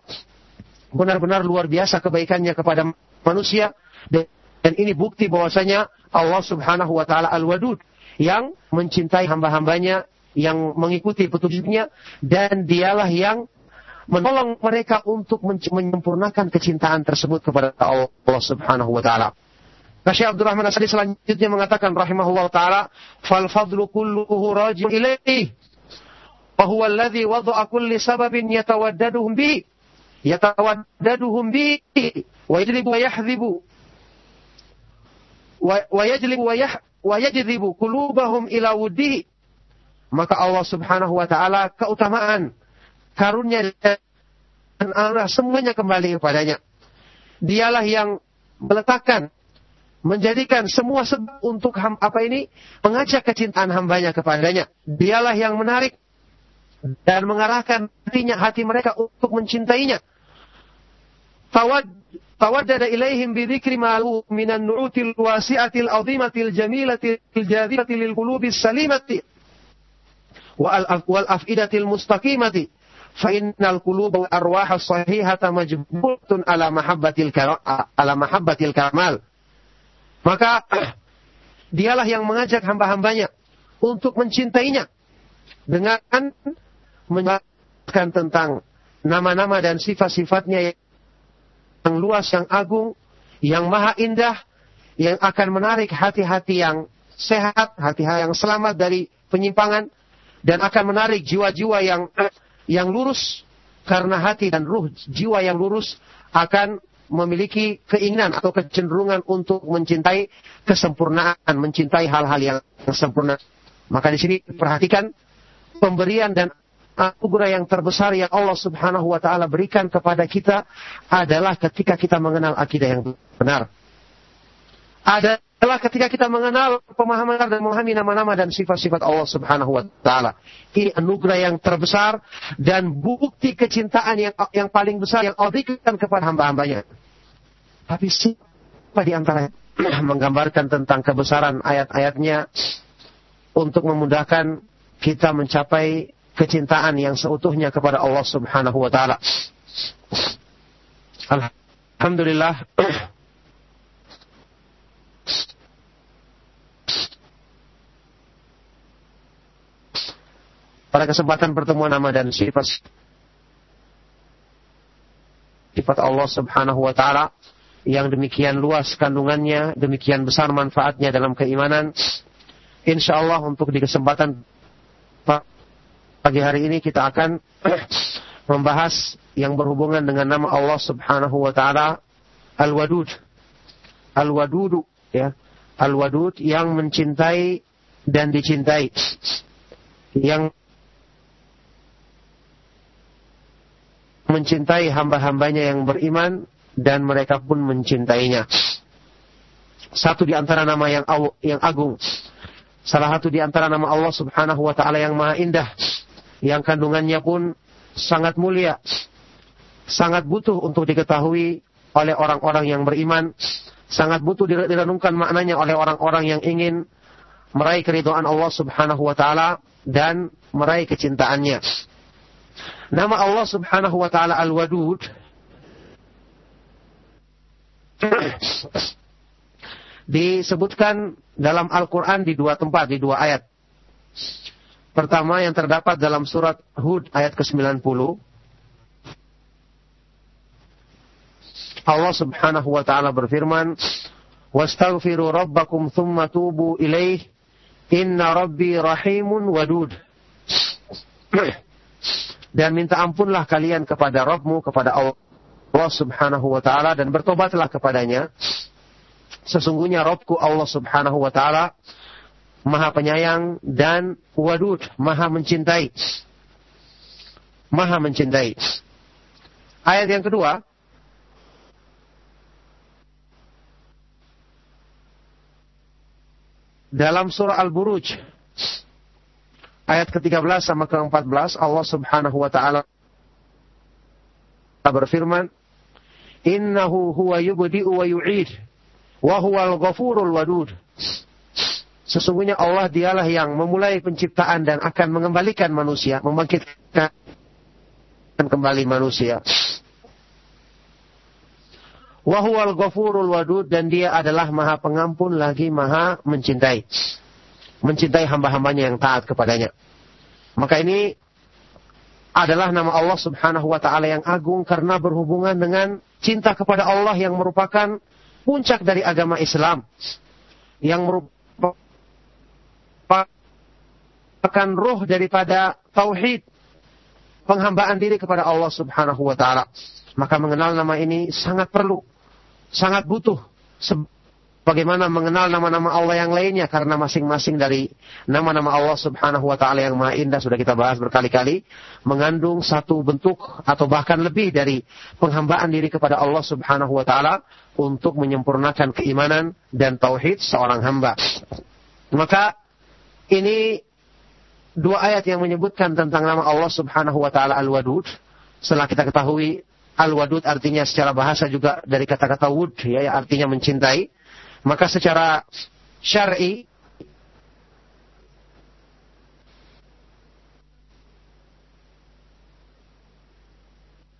benar-benar luar biasa kebaikannya kepada manusia dan ini bukti bahwasanya Allah Subhanahu wa taala Al-Wadud yang mencintai hamba-hambanya yang mengikuti petunjuknya dan dialah yang menolong mereka untuk menyempurnakan kecintaan tersebut kepada Allah Subhanahu wa taala. Syekh Abdul Rahman Asadi selanjutnya mengatakan rahimahullah taala fal fadlu kulluhu raji ilaih وهو الذي وضع كل سبب يتوددهم به يتوددهم به ويجلب ويحذب ويجلب ويح ويجذب قلوبهم ila wudihi maka Allah Subhanahu wa taala keutamaan karunia dan Allah semuanya kembali kepadanya dialah yang meletakkan menjadikan semua sebab untuk ham, apa ini mengajak kecintaan hambanya kepadanya dialah yang menarik dan mengarahkan hatinya hati mereka untuk mencintainya. Tawad tawaddada ilaihim bidzikri ma minan nu'util wasi'atil azimatil jamilatil jadhibati lil qulubi salimati wal afidatil mustaqimati fa innal quluba wal arwaha sahihata majbutun ala mahabbatil ala mahabbatil kamal maka dialah yang mengajak hamba-hambanya untuk mencintainya dengan menjelaskan tentang nama-nama dan sifat-sifatnya yang luas, yang agung, yang maha indah, yang akan menarik hati-hati yang sehat, hati-hati yang selamat dari penyimpangan, dan akan menarik jiwa-jiwa yang yang lurus karena hati dan ruh jiwa yang lurus akan memiliki keinginan atau kecenderungan untuk mencintai kesempurnaan, mencintai hal-hal yang sempurna. Maka di sini perhatikan pemberian dan anugerah yang terbesar yang Allah Subhanahu wa taala berikan kepada kita adalah ketika kita mengenal akidah yang benar. Adalah ketika kita mengenal pemahaman dan memahami nama-nama dan sifat-sifat Allah Subhanahu wa taala. Ini anugerah yang terbesar dan bukti kecintaan yang yang paling besar yang Allah berikan kepada hamba-hambanya. Tapi siapa di antara menggambarkan tentang kebesaran ayat-ayatnya untuk memudahkan kita mencapai kecintaan yang seutuhnya kepada Allah Subhanahu wa taala. Alhamdulillah pada kesempatan pertemuan nama dan sifat sifat Allah Subhanahu wa taala yang demikian luas kandungannya, demikian besar manfaatnya dalam keimanan. Insya Allah untuk di kesempatan Pagi hari ini kita akan membahas yang berhubungan dengan nama Allah Subhanahu wa taala Al-Wadud. Al-Wadud ya. Al-Wadud yang mencintai dan dicintai. Yang mencintai hamba-hambanya yang beriman dan mereka pun mencintainya. Satu di antara nama yang yang agung. Salah satu di antara nama Allah Subhanahu wa taala yang maha indah yang kandungannya pun sangat mulia, sangat butuh untuk diketahui oleh orang-orang yang beriman, sangat butuh direnungkan maknanya oleh orang-orang yang ingin meraih keridhaan Allah Subhanahu wa taala dan meraih kecintaannya. Nama Allah Subhanahu wa taala Al-Wadud disebutkan dalam Al-Qur'an di dua tempat, di dua ayat. Pertama yang terdapat dalam surat Hud ayat ke-90. Allah Subhanahu wa taala berfirman, "Wastaghfiru rabbakum thumma tubu ilaih, inna rabbi rahimun wadud." Dan minta ampunlah kalian kepada Rabbmu, kepada Allah Subhanahu wa taala dan bertobatlah kepadanya. Sesungguhnya Rabbku Allah Subhanahu wa taala maha penyayang dan wadud, maha mencintai. Maha mencintai. Ayat yang kedua, dalam surah Al-Buruj ayat ke-13 sama ke-14 Allah Subhanahu wa taala berfirman innahu huwa yubdi'u wa yu'id wa huwal ghafurul wadud Sesungguhnya Allah dialah yang memulai penciptaan dan akan mengembalikan manusia, membangkitkan kembali manusia. Wahuwal ghafurul wadud dan dia adalah maha pengampun lagi maha mencintai. Mencintai hamba-hambanya yang taat kepadanya. Maka ini adalah nama Allah subhanahu wa ta'ala yang agung karena berhubungan dengan cinta kepada Allah yang merupakan puncak dari agama Islam. Yang merupakan merupakan roh daripada tauhid penghambaan diri kepada Allah Subhanahu wa taala. Maka mengenal nama ini sangat perlu, sangat butuh bagaimana mengenal nama-nama Allah yang lainnya karena masing-masing dari nama-nama Allah Subhanahu wa taala yang maha indah sudah kita bahas berkali-kali mengandung satu bentuk atau bahkan lebih dari penghambaan diri kepada Allah Subhanahu wa taala untuk menyempurnakan keimanan dan tauhid seorang hamba. Maka ini dua ayat yang menyebutkan tentang nama Allah Subhanahu wa taala Al-Wadud. Setelah kita ketahui Al-Wadud artinya secara bahasa juga dari kata-kata wud ya, ya artinya mencintai. Maka secara syar'i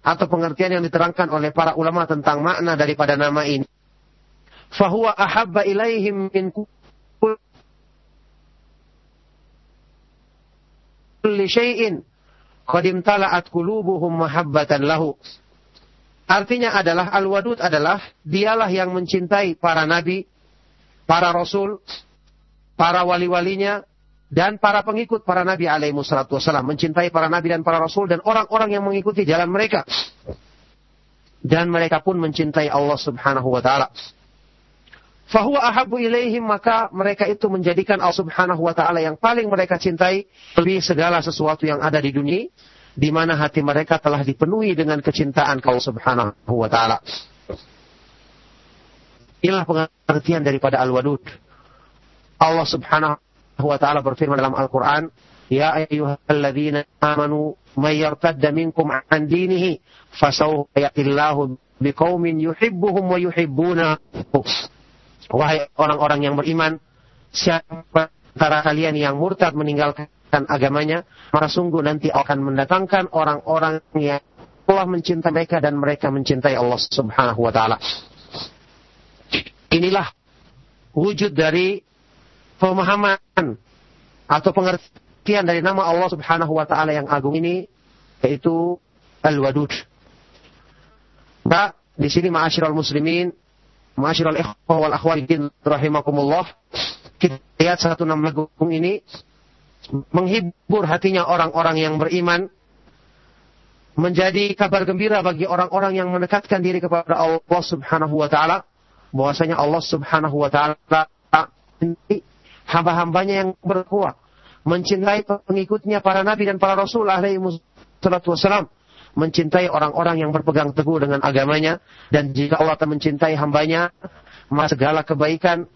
atau pengertian yang diterangkan oleh para ulama tentang makna daripada nama ini. Fahuwa ahabba ilaihim min kulli syai'in qadim tala'at qulubuhum mahabbatan lahu. Artinya adalah Al-Wadud adalah dialah yang mencintai para nabi, para rasul, para wali-walinya, dan para pengikut para nabi alaihi wassalatu wassalam. Mencintai para nabi dan para rasul dan orang-orang yang mengikuti jalan mereka. Dan mereka pun mencintai Allah subhanahu wa ta'ala fahuwa ahabu ilaihim maka mereka itu menjadikan Allah Subhanahu wa taala yang paling mereka cintai lebih segala sesuatu yang ada di dunia di mana hati mereka telah dipenuhi dengan kecintaan Allah Subhanahu wa taala. Inilah pengertian daripada Al-Wadud. Allah Subhanahu wa taala berfirman dalam Al-Qur'an, "Ya ayyuhalladzina amanu may yartadda minkum an dinihi fasawfa yatillahu biqaumin yuhibbuhum wa yuhibbunahu." Wahai orang-orang yang beriman, siapa antara kalian yang murtad meninggalkan agamanya, maka sungguh nanti akan mendatangkan orang-orang yang Allah mencintai mereka dan mereka mencintai Allah Subhanahu wa taala. Inilah wujud dari pemahaman atau pengertian dari nama Allah Subhanahu wa taala yang agung ini yaitu Al-Wadud. Nah, di sini ma'asyiral muslimin Masyarul ikhwah wal akhwatin rahimakumullah. Kita lihat satu nama agung ini. Menghibur hatinya orang-orang yang beriman. Menjadi kabar gembira bagi orang-orang yang mendekatkan diri kepada Allah Subhanahu wa taala. Bahwasanya Allah Subhanahu wa taala hamba-hambanya yang berkuat. Mencintai pengikutnya para nabi dan para rasul alaihi wassalam mencintai orang-orang yang berpegang teguh dengan agamanya dan jika Allah akan mencintai hambanya maka segala kebaikan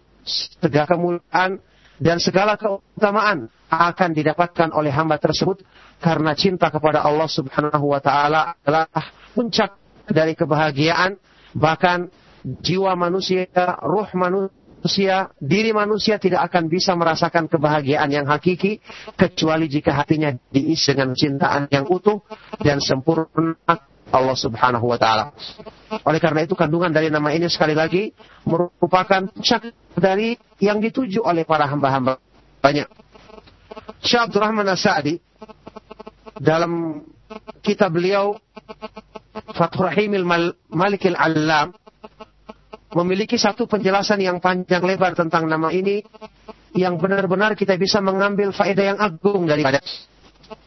segala kemuliaan dan segala keutamaan akan didapatkan oleh hamba tersebut karena cinta kepada Allah Subhanahu wa taala adalah puncak dari kebahagiaan bahkan jiwa manusia, ruh manusia manusia, diri manusia tidak akan bisa merasakan kebahagiaan yang hakiki kecuali jika hatinya diisi dengan cintaan yang utuh dan sempurna Allah Subhanahu wa taala. Oleh karena itu kandungan dari nama ini sekali lagi merupakan puncak dari yang dituju oleh para hamba-hamba banyak. Syekh Abdurrahman As-Sa'di dalam kitab beliau Fathur Rahimil Malikil Allam memiliki satu penjelasan yang panjang lebar tentang nama ini yang benar-benar kita bisa mengambil faedah yang agung daripada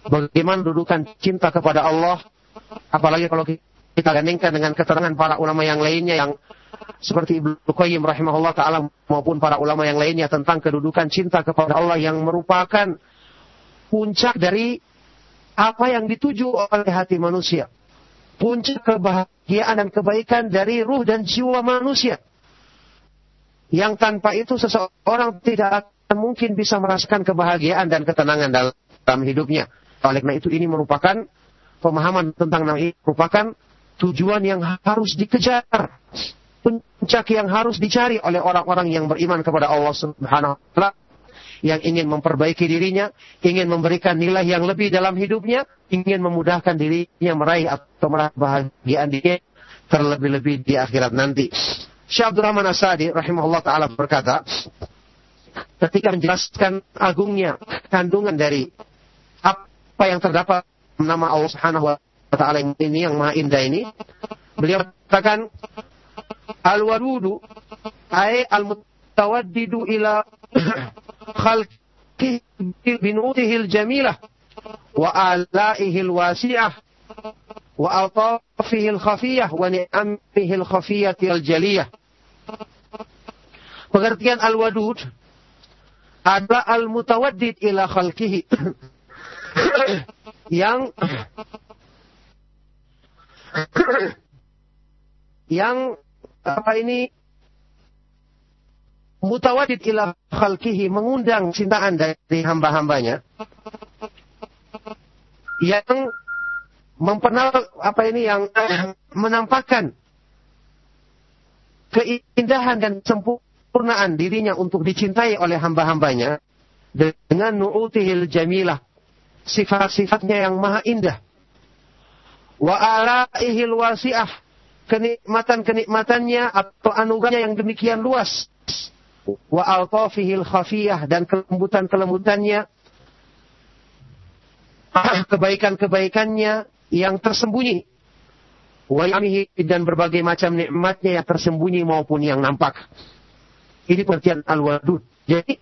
bagaimana dudukan cinta kepada Allah. Apalagi kalau kita gandingkan dengan keterangan para ulama yang lainnya yang seperti Ibnu Qayyim rahimahullah taala maupun para ulama yang lainnya tentang kedudukan cinta kepada Allah yang merupakan puncak dari apa yang dituju oleh hati manusia puncak kebahagiaan dan kebaikan dari ruh dan jiwa manusia. Yang tanpa itu seseorang tidak akan mungkin bisa merasakan kebahagiaan dan ketenangan dalam hidupnya. Oleh karena itu ini merupakan pemahaman tentang nama ini merupakan tujuan yang harus dikejar. Puncak yang harus dicari oleh orang-orang yang beriman kepada Allah Subhanahu wa taala yang ingin memperbaiki dirinya, ingin memberikan nilai yang lebih dalam hidupnya, ingin memudahkan dirinya meraih atau meraih bahagiaan dirinya terlebih-lebih di akhirat nanti. Syekh Abdul Rahman Asadi rahimahullah taala berkata, ketika menjelaskan agungnya kandungan dari apa yang terdapat nama Allah Subhanahu wa taala ini yang maha indah ini, beliau katakan al-wadudu ay al-mutawaddidu ila khalq بنوته الجميلة وآلائه الواسعة وألطافه الخفية ونعمه الخفية الجلية Pengertian al-wadud adalah al-mutawaddid ila khalqihi. yang yang apa ini mutawadid ila khalqihi mengundang cintaan dari hamba-hambanya yang mempenal apa ini yang menampakkan keindahan dan sempurnaan dirinya untuk dicintai oleh hamba-hambanya dengan nu'utihil jamilah sifat-sifatnya yang maha indah. Wa alaihil wasi'ah kenikmatan-kenikmatannya atau anugerahnya yang demikian luas wa altafihil khafiyah dan kelembutan-kelembutannya kebaikan-kebaikannya yang tersembunyi. Wayamihi dan berbagai macam nikmatnya yang tersembunyi maupun yang nampak. Ini pengertian al-wadud. Jadi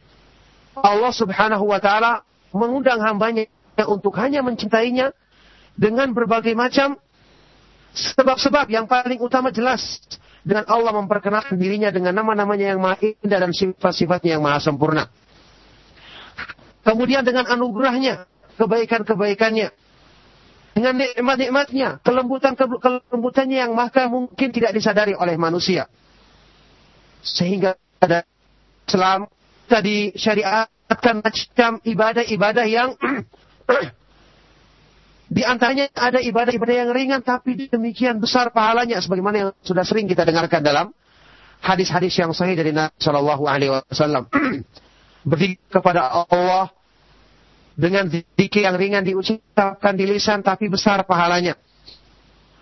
Allah subhanahu wa ta'ala mengundang hambanya untuk hanya mencintainya dengan berbagai macam sebab-sebab yang paling utama jelas dengan Allah memperkenalkan dirinya dengan nama-namanya yang maha indah dan sifat-sifatnya yang maha sempurna. Kemudian dengan anugerahnya, kebaikan-kebaikannya, dengan nikmat-nikmatnya, kelembutan-kelembutannya yang maka mungkin tidak disadari oleh manusia. Sehingga ada Islam tadi syariatkan macam ibadah-ibadah yang di antaranya ada ibadah-ibadah yang ringan tapi demikian besar pahalanya sebagaimana yang sudah sering kita dengarkan dalam hadis-hadis yang sahih dari Nabi Shallallahu alaihi wasallam. Kepada Allah dengan zikir yang ringan diucapkan di lisan tapi besar pahalanya.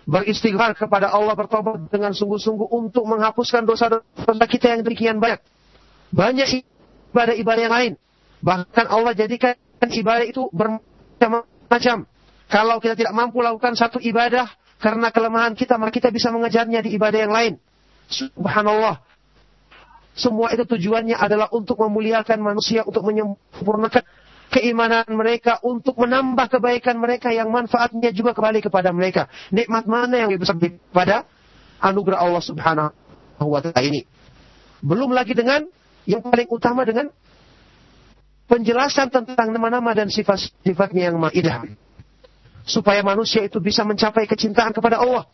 Beristighfar kepada Allah bertobat dengan sungguh-sungguh untuk menghapuskan dosa-dosa kita yang demikian banyak. Banyak ibadah-ibadah yang lain. Bahkan Allah jadikan ibadah itu bermacam-macam. Kalau kita tidak mampu lakukan satu ibadah karena kelemahan kita, maka kita bisa mengejarnya di ibadah yang lain. Subhanallah. Semua itu tujuannya adalah untuk memuliakan manusia, untuk menyempurnakan keimanan mereka untuk menambah kebaikan mereka yang manfaatnya juga kembali kepada mereka. Nikmat mana yang lebih besar daripada anugerah Allah Subhanahu wa taala ini. Belum lagi dengan yang paling utama dengan penjelasan tentang nama-nama dan sifat-sifatnya yang ma'idah. Supaya manusia itu bisa mencapai kecintaan kepada Allah.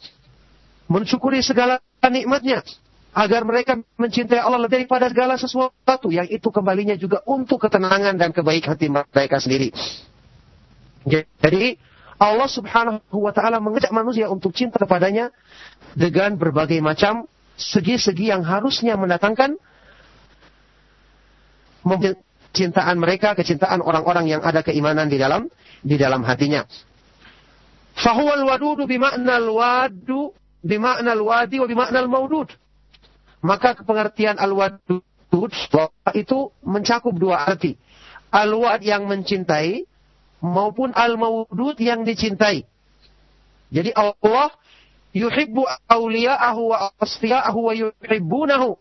Mensyukuri segala nikmatnya agar mereka mencintai Allah lebih daripada segala sesuatu yang itu kembalinya juga untuk ketenangan dan kebaikan hati mereka sendiri. Jadi Allah Subhanahu wa taala mengajak manusia untuk cinta kepadanya dengan berbagai macam segi-segi yang harusnya mendatangkan kecintaan mereka, kecintaan orang-orang yang ada keimanan di dalam di dalam hatinya. Fahuwal wadudu bima'nal wadu bima'nal wadi wa bima'nal maudud. Maka pengertian al-wadud itu mencakup dua arti. Al-wad yang mencintai maupun al-maudud yang dicintai. Jadi Allah yuhibbu awliya'ahu wa asfiya'ahu wa yuhibbunahu.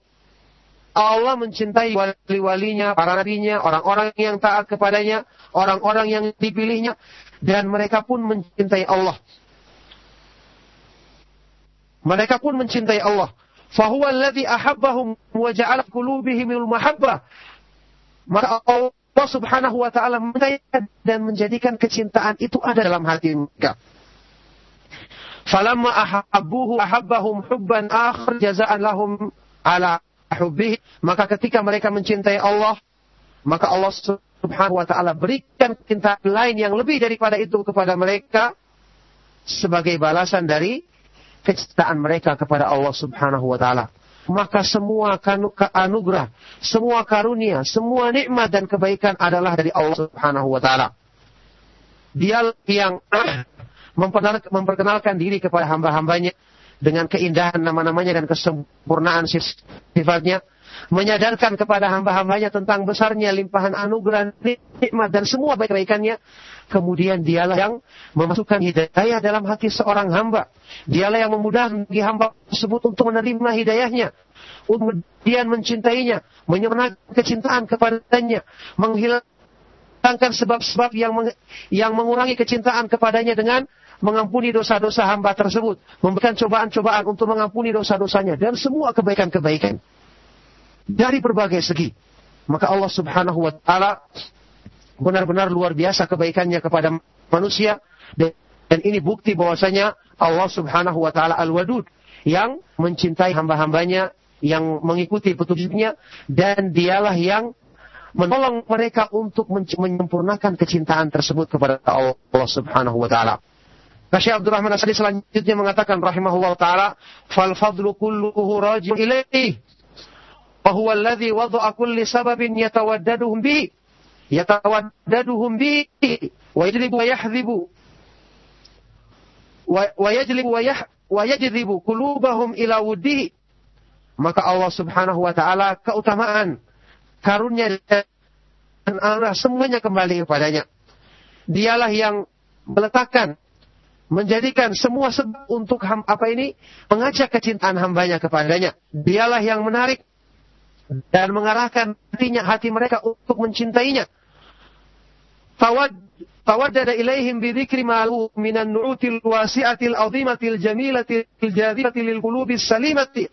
Allah mencintai wali-walinya, para nabinya, orang-orang yang taat kepadanya, orang-orang yang dipilihnya, dan mereka pun mencintai Allah. Mereka pun mencintai Allah. Fahuwa alladhi ahabbahum wa ja'ala qulubihimul mahabbah. Maka Allah Subhanahu wa taala dan menjadikan kecintaan itu ada dalam hati mereka. Falamma ahabbuhu ahabbahum hubban akhar jazaan lahum ala hubbihi. Maka ketika mereka mencintai Allah, maka Allah Subhanahu wa taala berikan cinta lain yang lebih daripada itu kepada mereka sebagai balasan dari kecintaan mereka kepada Allah Subhanahu wa taala. Maka semua anugerah, semua karunia, semua nikmat dan kebaikan adalah dari Allah Subhanahu wa taala. Dia yang memperkenalkan diri kepada hamba-hambanya dengan keindahan nama-namanya dan kesempurnaan sifatnya, menyadarkan kepada hamba-hambanya tentang besarnya limpahan anugerah, nikmat dan semua baik-baikannya, kemudian dialah yang memasukkan hidayah dalam hati seorang hamba. Dialah yang memudahkan bagi hamba tersebut untuk menerima hidayahnya. Kemudian mencintainya, menyempurnakan kecintaan kepadanya, menghilangkan sebab-sebab yang meng, yang mengurangi kecintaan kepadanya dengan mengampuni dosa-dosa hamba tersebut, memberikan cobaan-cobaan untuk mengampuni dosa-dosanya dan semua kebaikan-kebaikan dari berbagai segi. Maka Allah Subhanahu wa taala benar-benar luar biasa kebaikannya kepada manusia dan ini bukti bahwasanya Allah Subhanahu wa taala Al-Wadud yang mencintai hamba-hambanya yang mengikuti petunjuknya dan dialah yang menolong mereka untuk menyempurnakan kecintaan tersebut kepada Allah Subhanahu wa taala. Syekh Abdul Rahman Asadi selanjutnya mengatakan rahimahullah taala fal fadlu kulluhu raji'un ilaihi yatawaddaduhum bi. Yatawaddaduhum bi. Wa yajlibu wa yahdhibu wa yajlibu wa yah wa yajlibu qulubahum ila wuddihi maka Allah Subhanahu wa taala keutamaan karunia dan Allah semuanya kembali kepadanya. Dialah yang meletakkan menjadikan semua sebab untuk ham, apa ini? Mengajak kecintaan hambanya kepadanya. Dialah yang menarik dan mengarahkan hatinya hati mereka untuk mencintainya. Tawad tawaddada ilaihim bidzikri ma minan nu'util wasi'atil azimatil jamilatil jadhibatil lil qulubis salimati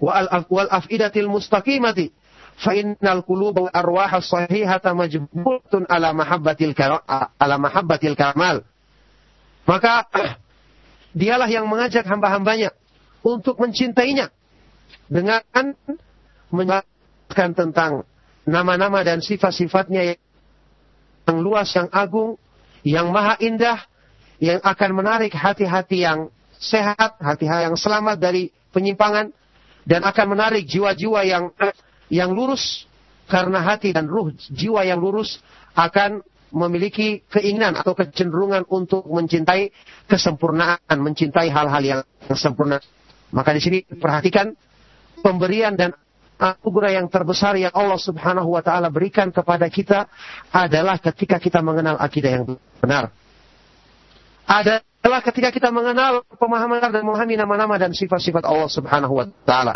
wal afidatil mustaqimati fa innal quluba wal arwaha sahihata majbulatun ala mahabbatil ala mahabbatil kamal maka dialah yang mengajak hamba-hambanya untuk mencintainya dengan menjelaskan tentang nama-nama dan sifat-sifatnya yang luas, yang agung, yang maha indah, yang akan menarik hati-hati yang sehat, hati-hati yang selamat dari penyimpangan, dan akan menarik jiwa-jiwa yang yang lurus karena hati dan ruh jiwa yang lurus akan memiliki keinginan atau kecenderungan untuk mencintai kesempurnaan, mencintai hal-hal yang sempurna. Maka di sini perhatikan pemberian dan anugerah yang terbesar yang Allah Subhanahu wa taala berikan kepada kita adalah ketika kita mengenal akidah yang benar. Adalah ketika kita mengenal pemahaman dan memahami nama-nama dan sifat-sifat Allah Subhanahu wa taala.